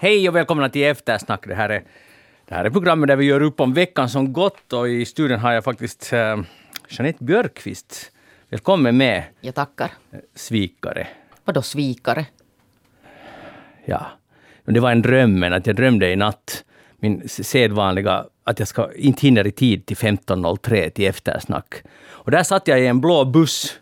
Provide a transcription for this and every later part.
Hej och välkomna till Eftersnack. Det här är, det här är programmet där vi gör upp om veckan som gått och i studion har jag faktiskt uh, Jeanette Björkqvist. Välkommen med. Jag tackar. Svikare. Vadå svikare? Ja, det var en dröm, men att jag drömde i natt min sedvanliga att jag ska inte hinner i tid till 15.03 till eftersnack. Och där satt jag i en blå buss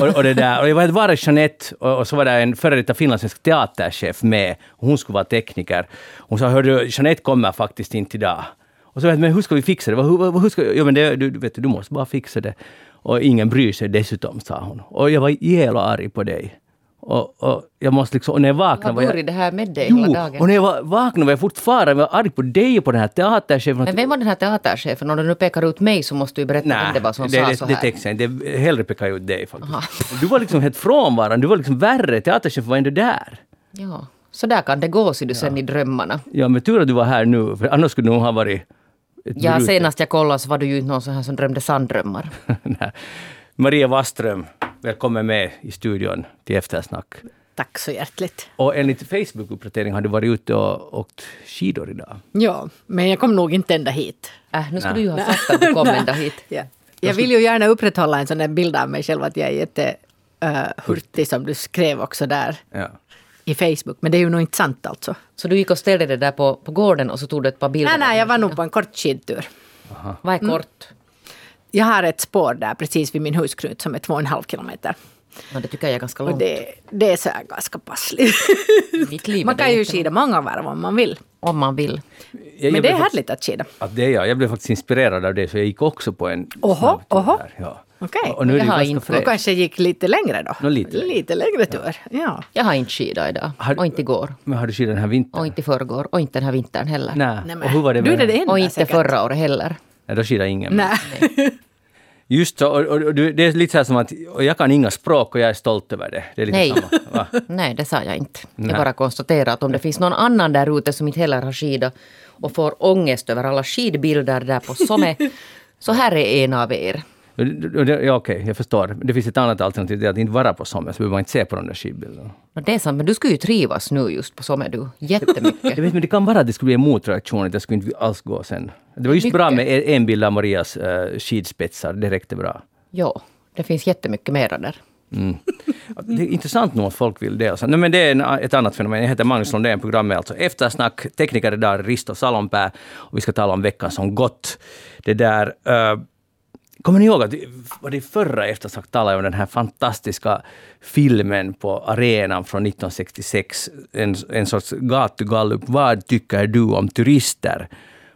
och, och, det där, och jag var bara Jeanette och, och så var det en före detta finlandssvensk teaterchef med. Hon skulle vara tekniker. Hon sa, hördu, Jeanette kommer faktiskt inte idag. Och så vet men hur ska vi fixa det? Hur, hur ska, ja, men det, du, vet, du måste bara fixa det. Och ingen bryr sig dessutom, sa hon. Och jag var jävla arg på dig. Och, och, jag måste liksom, och när jag vaknade... Vad var det här med dig jo, hela dagen? och när jag var, vaknade var jag fortfarande var arg på dig och på den här teaterchefen. Men vem var den här teaterchefen? Om du nu pekar ut mig så måste du berätta Nej, vem det var som det, sa det, så det här. täcks jag inte. Hellre pekar jag ut dig faktiskt. Du var liksom helt frånvarande. Du var liksom värre. Teaterchefen var ändå där. Ja, så där kan det gå, ser du sen i drömmarna. Ja, men tur att du var här nu. För annars skulle du nog ha varit... Ja, senast jag kollade så var du ju inte någon sån här som drömde sanddrömmar. Maria Waström, välkommen med i studion till Eftersnack. Tack så hjärtligt. Och enligt Facebook-uppdatering har du varit ute och åkt skidor idag. Ja, men jag kom nog inte ända hit. Äh, nu skulle du ju ha sagt att du kom ända hit. Ja. Jag vill ju gärna upprätthålla en sån där bild av mig själv att jag är jätte uh, som du skrev också där Ja. i Facebook. Men det är ju nog inte sant alltså. Så du gick och ställde dig där på, på gården och så tog du ett par bilder? Nej, nej, jag var nog på en kort skidtur. Vad är kort? Jag har ett spår där precis vid min husknut som är två och en halv kilometer. Ja, det tycker jag är ganska Och långt. det, det är så här ganska passligt. Mitt liv är man kan ju skida många varv om man vill. Om man vill. Jag, jag Men det är härligt att skida. Att det är jag. Jag blev faktiskt inspirerad av det, så jag gick också på en Oho, snabb tur oho. där. Ja. Okej. Och nu är det Jag har inte- Och kanske gick lite längre då. Nå, lite längre. lite längre tur. Ja. Jag har inte skidat idag. Har- Och inte igår. Men har du skidat den här vintern? Och inte i förrgår. Och inte den här vintern heller. Nej. Nej, Och hur var det du är med... det enda Och inte säkert. förra året heller. Nej, då skidade ingen. Nej. Just så, och, och, och, det är lite så här som att jag kan inga språk och jag är stolt över det. Det är Nej. samma. Nej, det sa jag inte. Nej. Jag bara konstaterar att om det finns någon annan där ute som inte heller har skidat och får ångest över alla skidbilder där på Some, så här är en av er. Ja, okej, jag förstår. Det finns ett annat alternativ, det är att inte vara på Sommen, så behöver man inte se på de där skidbilderna. Det är sant, men du skulle ju trivas nu just på Some du. Jättemycket. Jag vet, men det kan vara att det skulle bli en motreaktion, att jag skulle inte alls gå sen. Det var just Mycket. bra med en- bild av Marias uh, skidspetsar, det räckte bra. Jo, det finns jättemycket mera där. Det är intressant nog att folk vill det. Nej, men det är en, ett annat fenomen. Jag heter Magnus Lundén, programmet är alltså Eftersnack. Tekniker idag Risto Salonpää och vi ska tala om veckan som gått. Det där... eh, kommer ni ihåg att var det förra Eftersnack talade om den här fantastiska filmen på arenan från 1966. En, en sorts gatugallup. Vad tycker du om turister?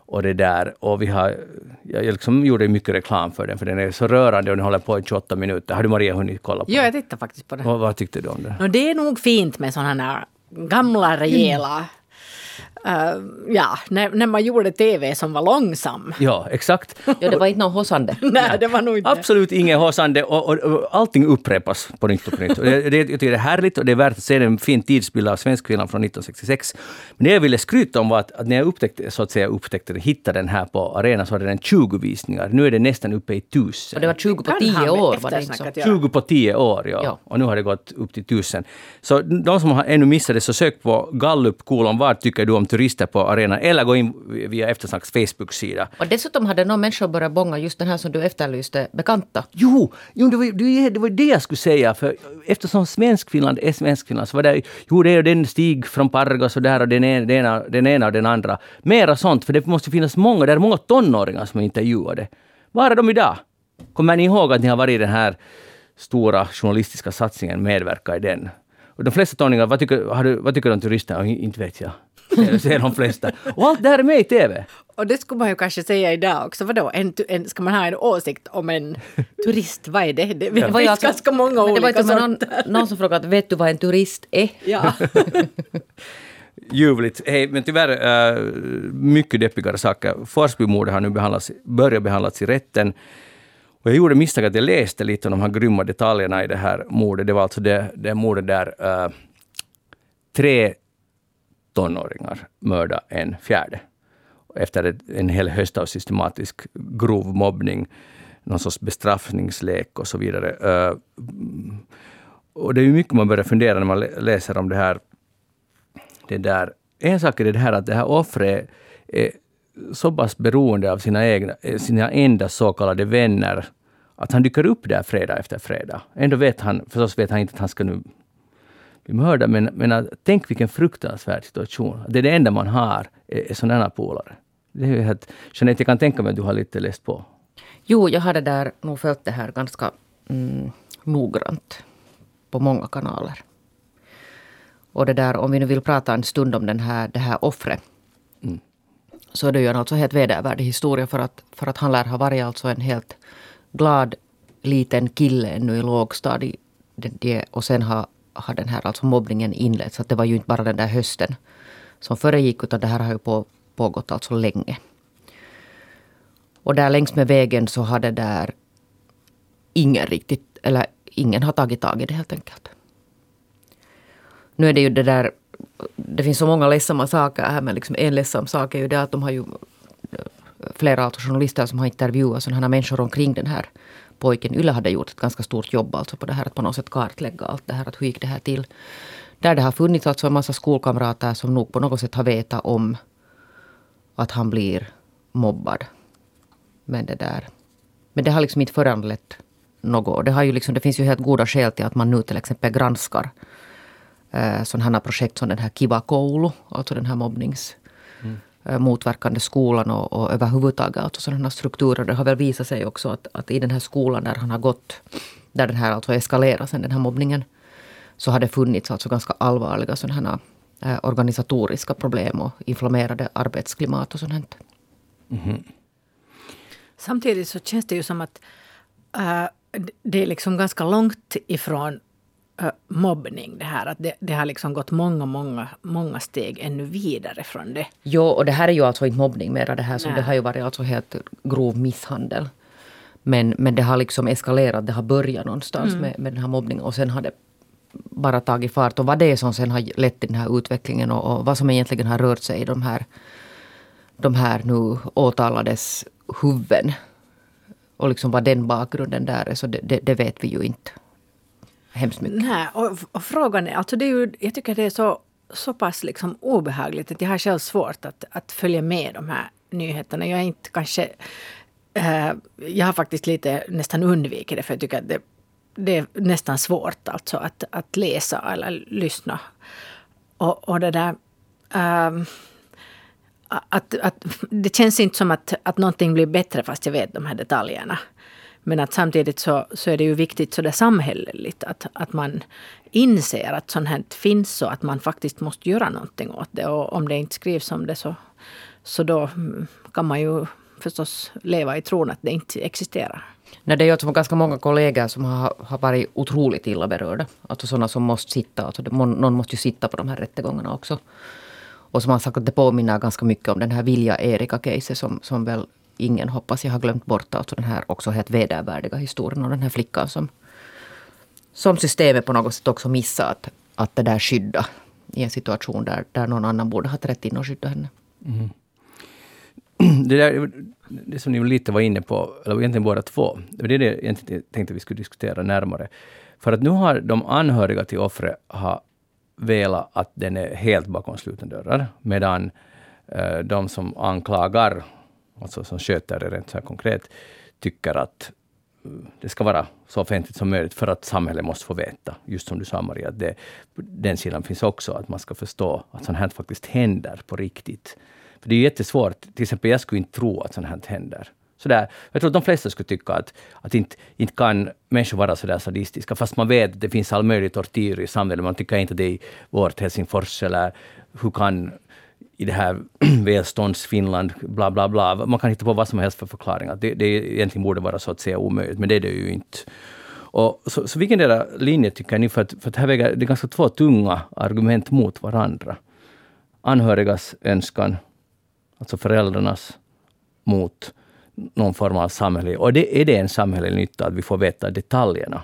Och det där. Och vi har, jag liksom gjorde mycket reklam för den, för den är så rörande och den håller på i 28 minuter. Har du Maria hunnit kolla på Ja, den? jag tittar faktiskt på det. Vad, vad tyckte du om det? No, det är nog fint med sådana här gamla rejäla... eh, ja, när, när man gjorde TV som var långsam. Ja, exakt. Ja, det var inte någon hossande. Nej, det var nog inte... Absolut inget haussande och, och, och allting upprepas på nytt och på nytt. Och det, det, jag tycker det är härligt och det är värt att se en fin tidsbild av svenskfinland från 1966. Men det jag ville skryta om var att, att när jag upptäckte, så att säga, upptäckte hittade den här på arenan så hade den 20 visningar. Nu är det nästan uppe i Och 1000. det var 20 på Kan ha 10 med år, var det inte så? att göra. 20 på 10 år, ja. Ja. Och nu har det gått upp till 1000. Så de som har ännu missat det, så sök på Gallup kolon vad tycker du om turister på arenan? Eller gå in via Eftersnacks Facebook-sida. Och dessutom hade någon människa börjat bånga just den här som du efterlyste, bekanta. Jo, jo det, var, det, det var det jag skulle säga. För eftersom Svenskfinland är Svenskfinland så var det jo, det är den Stig från Pargas och där och den ena, den, ena, den ena och den andra. Mera sånt, för det måste finnas många, det är många tonåringar som är intervjuade. Var är de idag? Kommer ni ihåg att ni har varit i den här stora journalistiska satsningen, medverka i den? Och de flesta tonåringar, vad tycker, har du, vad tycker du om turister? Ja, Inte vet jag. Säger de flesta. Och allt det här är med i TV. Och det skulle man ju kanske säga idag också. Vadå, en, en, ska man ha en åsikt om en turist? Vad är det? Det, det var ju finns alltså- ganska många men det var olika och med någon, sorter. någon som frågade, vet du vad en turist är? Ja. ljuvligt. Hej, men tyvärr äh, mycket deppigare saker. Forsbymordet har nu behandlats, börjat behandlas i rätten. Och jag gjorde misstaget att jag läste lite om de här grymma detaljerna i det här mordet. Det var alltså det, det mordet där äh, tre tonåringar mörda en fjärde. Efter en hel höst av systematisk grov mobbning, någon sorts bestraffningslek och så vidare. Eh, och det är ju mycket man börjar fundera när man läser om det här det där en sak är det här att det här offret är så pass beroende av sina, egna, eh, sina enda så kallade vänner att han dyker upp där fredag efter fredag. Ändå vet han, förstås vet han inte att han ska nu bli mördad, men, men att, tänk vilken fruktansvärd situation. Det är det enda man har, är, är sådana polare. Det är helt, Jeanette, jag kan tänka mig att du har lite läst på. Jo, jag hade där nog följt det här ganska mm, noggrant på många kanaler. Och det där, om vi nu vill prata en stund om den här, det här offret. Mm. Så är det ju en alltså helt vedervärdig historia för att, för att han lär ha varit alltså en helt glad liten kille ännu i lågstadiet. Och sen har, har den här alltså mobbningen inletts. Det var ju inte bara den där hösten som föregick utan det här har ju på, pågått alltså länge. Och där längs med vägen så har det där ingen riktigt, eller ingen har tagit tag i det helt enkelt. Nu är det ju det där, det finns så många ledsamma saker här men liksom en ledsam sak är ju det att de har ju eh, flera alltså journalister som har intervjuat sådana här människor omkring den här pojken. Yle hade gjort ett ganska stort jobb alltså på det här att på något sätt kartlägga allt det här. Att hur gick det här till? Där det har funnits alltså en massa skolkamrater som nog på något sätt har vetat om att han blir mobbad. Men det där. Men det har liksom inte föranlett något. Det, har ju liksom, det finns ju helt goda skäl till att man nu till exempel granskar eh, sådana här projekt som den här Kiva Koulu, alltså den här mobbnings mm motverkande skolan och, och överhuvudtaget alltså sådana strukturer. Det har väl visat sig också att, att i den här skolan där han har gått, där den här alltså eskalerar sen den här mobbningen, så har det funnits alltså ganska allvarliga sådana här eh, organisatoriska problem och inflammerade arbetsklimat och sånt. Mm. Samtidigt så känns det ju som att äh, det är liksom ganska långt ifrån äh, mobbning det här. Att det, det, har liksom gått många, många, många steg ännu vidare från det. Jo, och det här är ju alltså inte mobbning mera det här. Som det har ju varit alltså helt grov misshandel. Men, men det har liksom eskalerat, det har börjat någonstans mm. med, med den här mobbningen och sen har det bara tagit fart. Och vad det är som sen har lett till den här utvecklingen och, och vad som egentligen har rört sig i de här, de här nu åtalades huvuden. Och liksom vad den bakgrunden där är, så det, det, det vet vi ju inte hemskt mycket. Nej, och, och, frågan är, alltså det är ju, jag tycker det är så, så pass liksom obehagligt att jag har själv svårt att, att följa med de här nyheterna. Jag är inte kanske... Äh, jag har faktiskt lite nästan undvikit det för jag tycker att det, det är nästan svårt alltså att, att läsa eller lyssna. Och, och det där... Äh, att, att, det känns inte som att, att någonting blir bättre fast jag vet de här detaljerna. Men att samtidigt så, så är det ju viktigt sådär samhälleligt att, att man inser att sånt här finns och att man faktiskt måste göra någonting åt det. Och om det inte skrivs om det så, så då kan man ju förstås leva i tron att det inte existerar. Nej, det är ju alltså ganska många kollegor som har, har varit otroligt illa berörda. Alltså sådana som måste sitta. Alltså någon måste ju sitta på de här rättegångarna också. Och som har sagt att det påminner ganska mycket om den här Vilja-Erika-caset som, som väl ingen hoppas jag har glömt bort. Alltså den här också helt vedervärdiga historien om den här flickan som, som systemet på något sätt också missar att, att det där skydda i en situation där, där någon annan borde ha trätt in och skyddat henne. Mm. Det, där, det som ni lite var inne på, eller egentligen båda två, det är det jag tänkte att vi skulle diskutera närmare. För att nu har de anhöriga till offret velat att den är helt bakom slutna dörrar, medan eh, de som anklagar, alltså som sköter det rent så här konkret, tycker att mm, det ska vara så offentligt som möjligt för att samhället måste få veta, just som du sa Maria, att det, den sidan finns också, att man ska förstå att sånt här faktiskt händer på riktigt. För det är jättesvårt, till exempel jag skulle inte tro att sånt här händer. Sådär. Jag tror att de flesta skulle tycka att, att inte, inte kan människor vara så där sadistiska, fast man vet att det finns all möjlig tortyr i samhället. Man tycker inte det är i vårt Helsingfors, eller hur kan i det här välståndsfinland, bla bla bla. Man kan hitta på vad som helst för förklaringar. Det, det egentligen borde vara så att säga omöjligt, men det är det ju inte. Och så, så vilken där linje tycker ni? För att, för att här väger det är ganska två tunga argument mot varandra. Anhörigas önskan, alltså föräldrarnas, mot någon form av samhällelig... Och det, är det en samhällelig nytta att vi får veta detaljerna?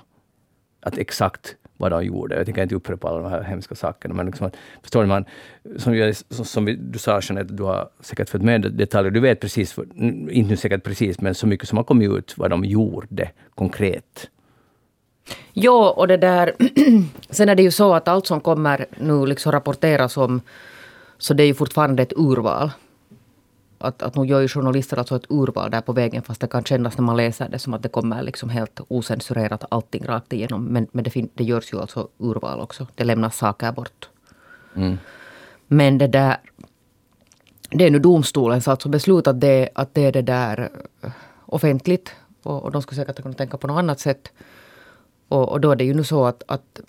Att exakt vad de gjorde. Jag tänker inte upprepa alla de här hemska sakerna. Men liksom, förstår man, som, jag, som, som du sa Jeanette, du har säkert fått med detaljer. Du vet precis, inte säkert precis, men så mycket som har kommit ut vad de gjorde konkret. Ja, och det där... Sen är det ju så att allt som kommer nu liksom rapporteras om Så det är ju fortfarande ett urval. Att, att nu gör ju journalister alltså ett urval där på vägen fast det kan kännas när man läser det som att det kommer liksom helt osensurerat allting rakt igenom. Men, men det, fin- det görs ju alltså urval också. Det lämnas saker bort. Mm. Men det där... Det är nu domstolens alltså beslut att det, att det är det där eh, offentligt. Och, och de skulle säkert kunna tänka på något annat sätt. Och, och då är det ju nu så att, att,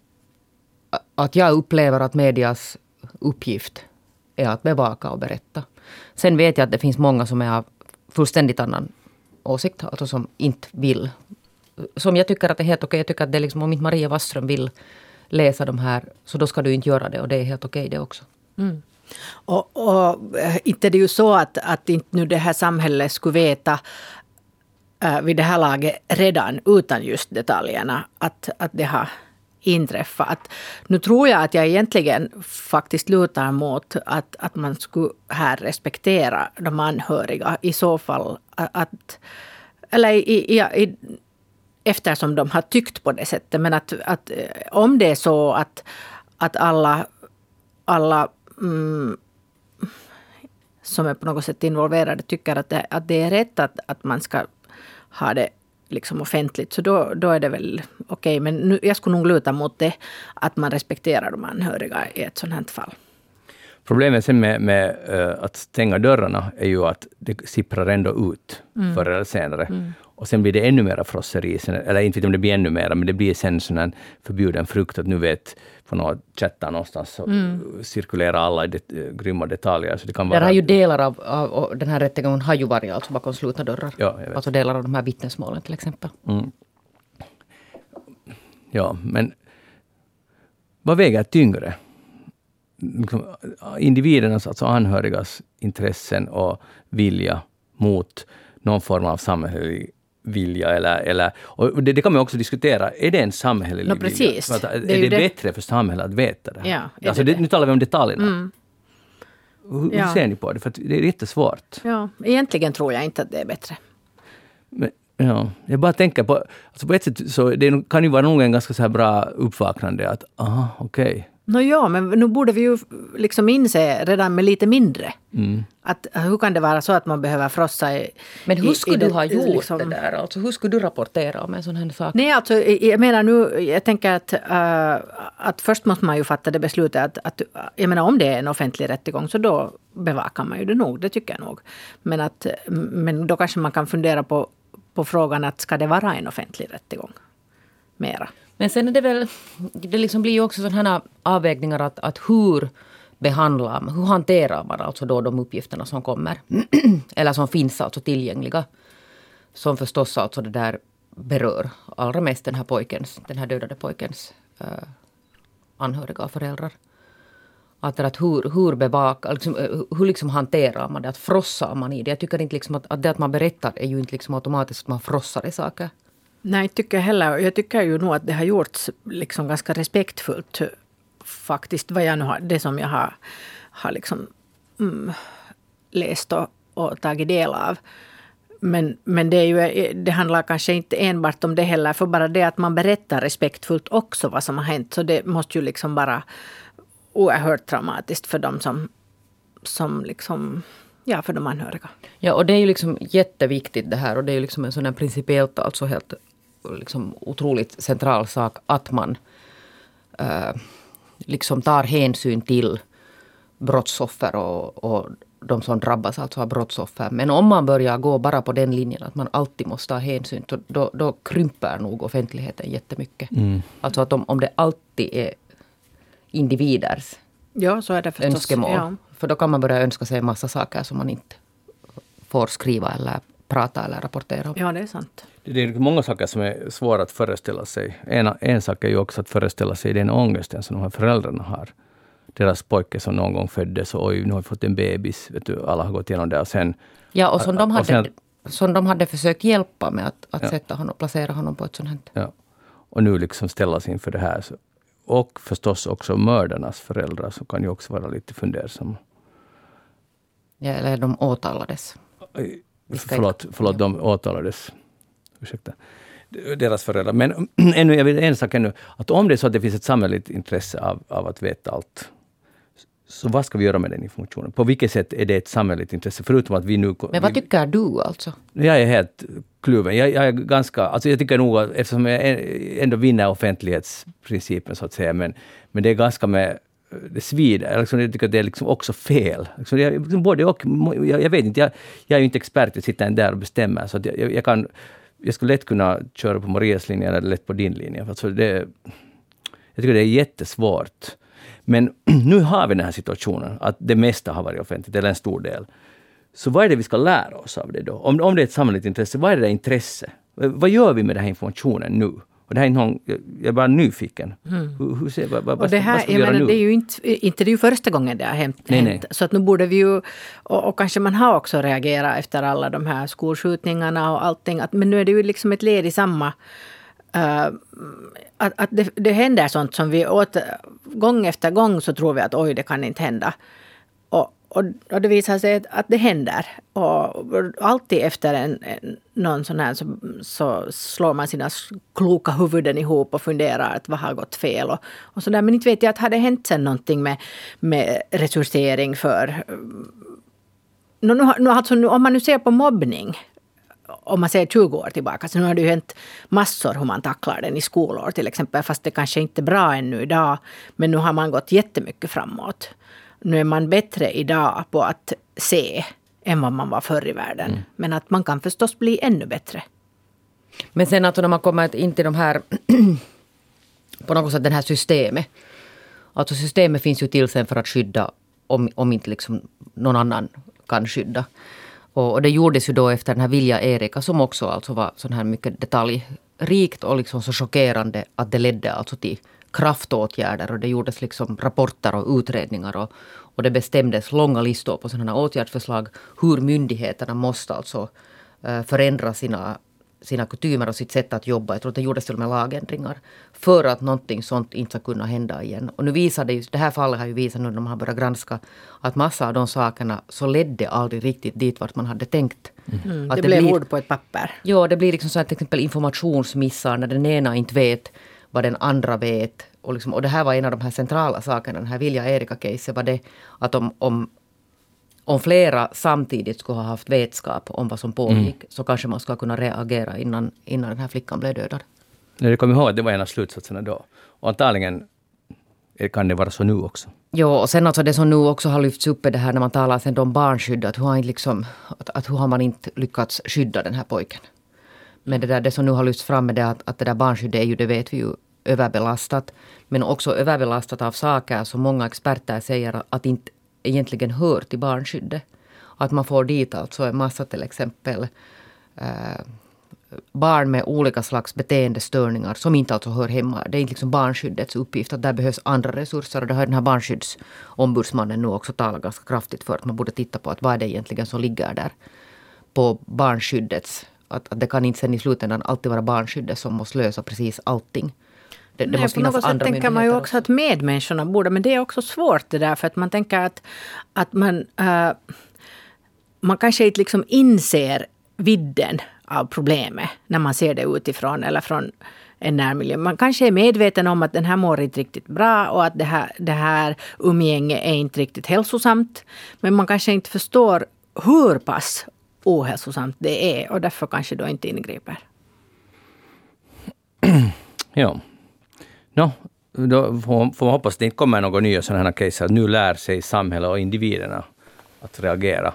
att jag upplever att medias uppgift är att bevaka och berätta. Sen vet jag att det finns många som är av fullständigt annan åsikt. Alltså som inte vill. Som jag tycker att det är helt okej. Jag tycker att det är liksom, om inte Maria Wasström vill läsa de här, så då ska du inte göra det. Och det är helt okej det också. Mm. Och, och eh, inte det är ju så att, att inte nu det här samhället skulle veta äh, vid det här laget redan utan just detaljerna att, att det har inträffat. Att, nu tror jag att jag egentligen faktiskt lutar mot att, att man skulle här respektera de anhöriga i så fall. Att, eller i, i, i, eftersom de har tyckt på det sättet. Men att, att eh, om det är så att, att alla, alla mm, som är på något sätt involverade tycker att det, att det är rätt att, att man ska ha det liksom offentligt, så då, då är det väl okej. Okay. Men nu, jag skulle nog luta mot det, att man respekterar de anhöriga i ett sådant här fall. Problemet sen med, med uh, att stänga dörrarna är ju att det sipprar ändå ut mm. förr eller senare. Mm. Och sen blir det ännu mera frosseri. Eller inte vet om det blir ännu mera, men det blir sen sån en förbjuden frukt att nu vet på några chattar någonstans så mm. cirkulerar alla det, grymma detaljer. Så det kan vara... Där har ju delar av, av den här rättegången har ju varit alltså bakom slutna dörrar. Ja, alltså delar av de här vittnesmålen till exempel. Mm. Ja, men vad väger tyngre? Liksom, individernas, alltså anhörigas intressen och vilja mot någon form av samhällelig vilja. Eller, eller, och det, det, kan man också diskutera. Är det en samhällelig no, precis. vilja? Att, är det, är det, bättre för samhället att veta det? Ja, alltså, det, nu talar vi om detaljerna. Mm. Hur, ja. hur, ser ni på det? För det är jättesvårt. Ja, egentligen tror jag inte att det är bättre. Men, ja, jag bara tänker på... Alltså på ett sätt så det kan ju vara nog en ganska så här bra uppvaknande att aha, okej. Okay. No, ja, men nu borde vi ju liksom inse redan med lite mindre. Mm. Att, hur kan det vara så att man behöver frossa i... Men hur skulle i, du ha gjort liksom, det där? Alltså, hur skulle du rapportera om en sån här sak? Nej, alltså, jag menar nu, jag tänker att, uh, att först måste man ju fatta det beslutet att, att jag menar om det är en offentlig rättegång så då bevakar man ju det nog, det tycker jag nog. Men, att, men då kanske man kan fundera på, på frågan att ska det vara en offentlig rättegång? Mera. Men sen är det väl, det liksom blir ju också sådana avvägningar att, att hur behandlar man, hur hanterar man alltså då de uppgifterna som kommer? Eller som finns alltså tillgängliga. Som förstås alltså det där berör allra mest den här pojkens, den här dödade pojkens uh, anhöriga och föräldrar. Att, att hur, hur bevakar, liksom, eh, hur liksom hanterar man det? Att frossar man i det? Jag tycker inte liksom att, att det att man berättar är ju inte liksom automatiskt att man frossar i saker. Nej, tycker jag heller. Jag tycker ju nog att det har gjorts liksom ganska respektfullt. Faktiskt, vad jag nu har, det som jag har, har liksom, mm, läst och, och tagit del av. Men, men det, är ju, det handlar kanske inte enbart om det heller. För bara det att man berättar respektfullt också vad som har hänt. Så det måste ju liksom vara oerhört traumatiskt för dem som, som liksom ja, för de anhöriga. Ja, och det är ju liksom jätteviktigt det här och det är ju liksom en sån här principiellt alltså helt liksom otroligt central sak att man äh, liksom tar hänsyn till brottsoffer och, och de som drabbas alltså av brottsoffer. Men om man börjar gå bara på den linjen att man alltid måste ta hänsyn, då, då, krymper nog offentligheten jättemycket. Mm. Alltså att om, om det alltid är individers ja, så är det förstås. önskemål. Ja. För då kan man börja önska sig en massa saker som man inte får skriva eller prata eller rapportera om. Ja, det är sant. Det är många saker som är svåra att föreställa sig. En, en sak är ju också att föreställa sig den ångesten som de här föräldrarna har. Deras pojke som någon gång föddes och oj, nu har vi fått en bebis. Vet du, alla har gått igenom det. Och sen, Ja, och som de hade, sen- som de hade försökt hjälpa med att, att Ja. sätta honom, placera honom på ett sånt här. ja, och nu liksom ställas inför det här. Så, och förstås också mördarnas föräldrar som kan ju också vara lite fundersamma. Ja, eller de åtalades. Ska Förlåt, förlåt de åtalades. Ursäkta. Deras föräldrar. Men ännu, jag vill en sak ännu. Att om det är så att det finns ett samhälleligt intresse av, av att veta allt, Så vad ska vi göra med den informationen? På vilket sätt är det ett samhälleligt intresse? Förutom att vi nu... Men vad tycker du alltså? Jag är helt kluven. Jag, jag, är ganska... Alltså jag tycker nog att eftersom jag ändå vinner offentlighetsprincipen så att säga, men, men det är ganska med det svider. Liksom, jag tycker att det är liksom också fel. Liksom, jag, liksom både och, jag, jag, vet inte, jag, jag är ju inte expert, jag sitter inte där och bestämmer. Så jag, jag, kan, jag skulle lätt kunna köra på Marias linje eller lätt på din linje. Alltså det, jag tycker det är jättesvårt. Men nu har vi den här situationen, att det mesta har varit offentligt, eller en stor del. Så vad är det vi ska lära oss av det då? Om, om det är ett samhälleligt intresse, vad är det där intresse? Vad gör vi med den här informationen nu? Och det här är någon, jag är bara nyfiken. Mm. Hur, hur ser, vad, vad, och det här, vad ska vi göra menar, nu? Det är ju inte, inte det är första gången det har hänt. Nej, nej. Så att nu borde vi ju... Och, och, kanske man har också reagerat efter alla de här skolskjutningarna och allting. Att, men nu är det ju liksom ett led i samma... Uh, att, att det, det händer sånt som vi åt, gång efter gång så tror vi att oj, det kan inte hända. Och, och, det visar sig att det händer. Och alltid efter en, en, någon sån här så, så, slår man sina kloka huvuden ihop och funderar att vad har gått fel. Och, och så där. Men inte vet jag att har det hänt sen någonting med, med resursering för... Mm, nu, nu, alltså, nu, om man nu ser på mobbning om man ser 20 år tillbaka, så nu har det ju hänt massor hur man tacklar den i skolor till exempel, fast det kanske inte är bra ännu idag. Men nu har man gått jättemycket framåt. Nu är man bättre idag på att se än vad man var förr i världen. Mm. Men att man kan förstås bli ännu bättre. Men sen alltså när man kommer in till de här, på något sätt det här systemet. Alltså systemet finns ju till sen för att skydda om, om inte liksom någon annan kan skydda. Och, och, det gjordes ju då efter den här Vilja Erika som också alltså var sån här mycket detaljrikt och liksom så chockerande att det ledde alltså till kraftåtgärder och det gjordes liksom rapporter och utredningar och, och det bestämdes långa listor på sådana åtgärdsförslag hur myndigheterna måste alltså uh, förändra sina, sina kutymer och sitt sätt att jobba. Jag tror att det gjordes till och med lagändringar för att någonting sånt inte ska kunna hända igen. Och nu visar det ju, det här fallet har ju visat nu när man har börjat granska att massa av de sakerna så ledde aldrig riktigt dit vart man hade tänkt. Mm. Att det, det blev blir, ord på ett papper. Ja, det blir liksom så att till exempel informationsmissar när den ena inte vet vad den andra vet. Och, liksom, och det här var en av de här centrala sakerna, den här Vilja Erika-caset var det att om, om, om flera samtidigt skulle ha haft vetskap om vad som pågick mm. så kanske man skulle kunna reagera innan, innan den här flickan blev dödad. Jag kommer ihåg att det var en av slutsatserna då. Och antagligen kan det vara så nu också. Jo, och sen alltså det som nu också har lyfts upp är det här när man talar sen om barnskydd, att hur har, liksom, att, att hur har man inte lyckats skydda den här pojken? Men det, där, det som nu har lyfts fram är det att, att det där barnskyddet är ju, det vet vi ju, överbelastat. Men också överbelastat av saker som många experter säger att inte egentligen hör till barnskyddet. Att man får dit alltså en massa till exempel eh, barn med olika slags beteendestörningar som inte alltså hör hemma. Det är inte liksom barnskyddets uppgift att där behövs andra resurser. Och det har den här barnskyddsombudsmannen nu också talat ganska kraftigt för att man borde titta på att vad är det egentligen som ligger där på barnskyddets att, att det kan inte sen i slutändan alltid vara barnskyddet som måste lösa precis allting. Det, det Nej, måste på något sätt tänker man ju också att medmänniskorna borde, men det är också svårt det där för att man tänker att, att man, uh, man kanske inte liksom inser vidden av problemet när man ser det utifrån eller från en närmiljö. Man kanske är medveten om att den här mår inte riktigt bra och att det här, det här umgänget är inte riktigt hälsosamt. Men man kanske inte förstår hur pass ohälsosamt det är och därför kanske då inte ingriper. ja. No, då får man hoppas att det inte kommer några nya sådana här case. Nu lär sig samhället och individerna att reagera.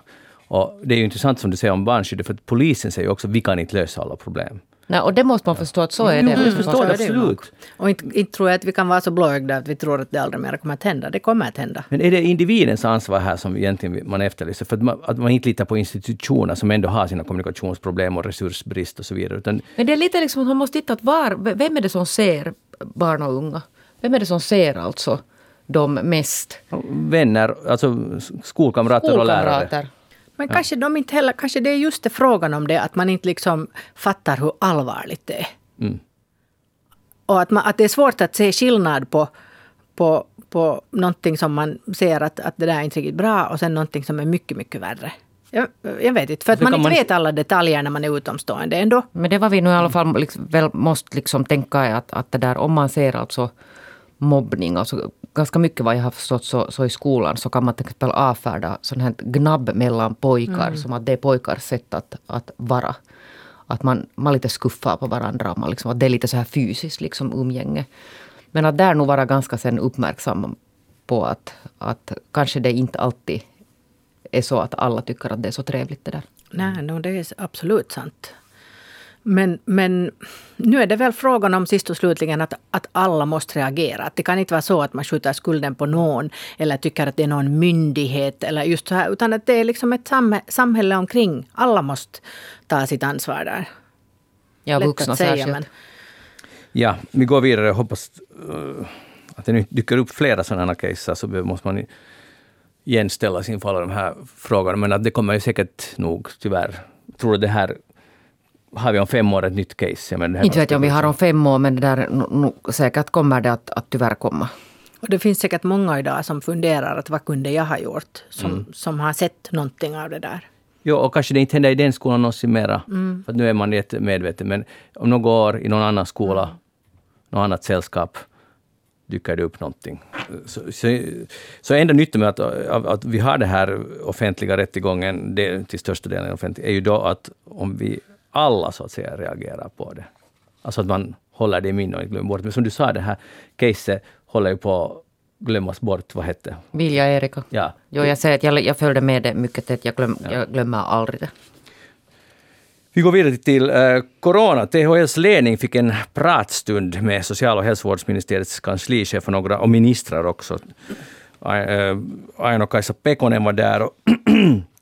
Och det är ju intressant som du säger om barnskyddet, för polisen säger också att vi kan inte lösa alla problem. Nej, och det måste man förstå att så är det. Mm, förstår det, absolut. Och inte, inte tror jag att vi kan vara så blåögda att vi tror att det aldrig mer kommer att hända. Det kommer att hända. Men är det individens ansvar här som egentligen man efterlyser? För att man, att man inte litar på institutioner som ändå har sina kommunikationsproblem och resursbrist och så vidare. Utan Men det är lite liksom att man måste titta att var, vem är det som ser barn och unga? Vem är det som ser alltså de mest? Vänner, alltså skolkamrater, och lärare. Men kanske de inte heller, kanske det är just det frågan om det, att man inte liksom fattar hur allvarligt det är. Mm. Och att, man, att det är svårt att se skillnad på, på, på någonting som man ser att, att det där är inte riktigt bra och sen någonting som är mycket, mycket värre. Jag, jag vet inte, för att man inte man... vet alla detaljer när man är utomstående ändå. Men det var vi nu i alla fall liksom, väl måste liksom tänka att, att det där om man ser alltså mobbning. Alltså, ganska mycket vad jag har förstått så, så i skolan så kan man till exempel avfärda sånt här gnabb mellan pojkar som att det är pojkars sätt att, att vara. Att man, man lite skuffar på varandra. Man liksom, att det är lite så här fysiskt liksom, umgänge. Men att där nog vara ganska sen uppmärksam på att, att kanske det inte alltid är så att alla tycker att det är så trevligt det där. Nej, no, det är absolut sant. Men, men nu är det väl frågan om sist och slutligen att, att alla måste reagera. Att det kan inte vara så att man skjuter skulden på någon eller tycker att det är någon myndighet eller just så här, utan att det är liksom ett samhälle omkring. Alla måste ta sitt ansvar där. Ja, vuxna särskilt. Men... Ja, vi går vidare och hoppas uh, att det nu dyker upp flera sådana case, så måste man igen ställas inför alla de här frågorna. Men att det kommer ju säkert nog, tyvärr. Jag tror att det här har vi om fem år ett nytt case. Men inte vet jag om vi har om fem år, men det där, no, säkert kommer det att, att tyvärr komma. Och det finns säkert många idag som funderar att vad kunde jag ha gjort? Som, mm. som har sett någonting av det där. Jo, och kanske det inte händer i den skolan någonsin mera. Mm. För nu är man jättemedveten. Men om några år i någon annan skola, mm. något annat sällskap, dyker det upp någonting. Så, så, så enda nyttan med att, att vi har det här offentliga rättegången, det, till största delen offentlig, är ju då att om vi alla så att säga reagerar på det. Alltså att man håller det i minne och inte glömmer bort. Men som du sa, det här caset håller ju på att glömmas bort. Vad hette Vilja Erika. Ja. Jo, jag säger att jag, jag följde med det mycket tätt. Jag, glöm, ja. jag glömmer aldrig det. Vi går vidare till eh, corona. THLs ledning fick en pratstund med social och hälsovårdsministeriets kanslichef och några och ministrar också. Eh, Aino-Kaisa Pekonen var där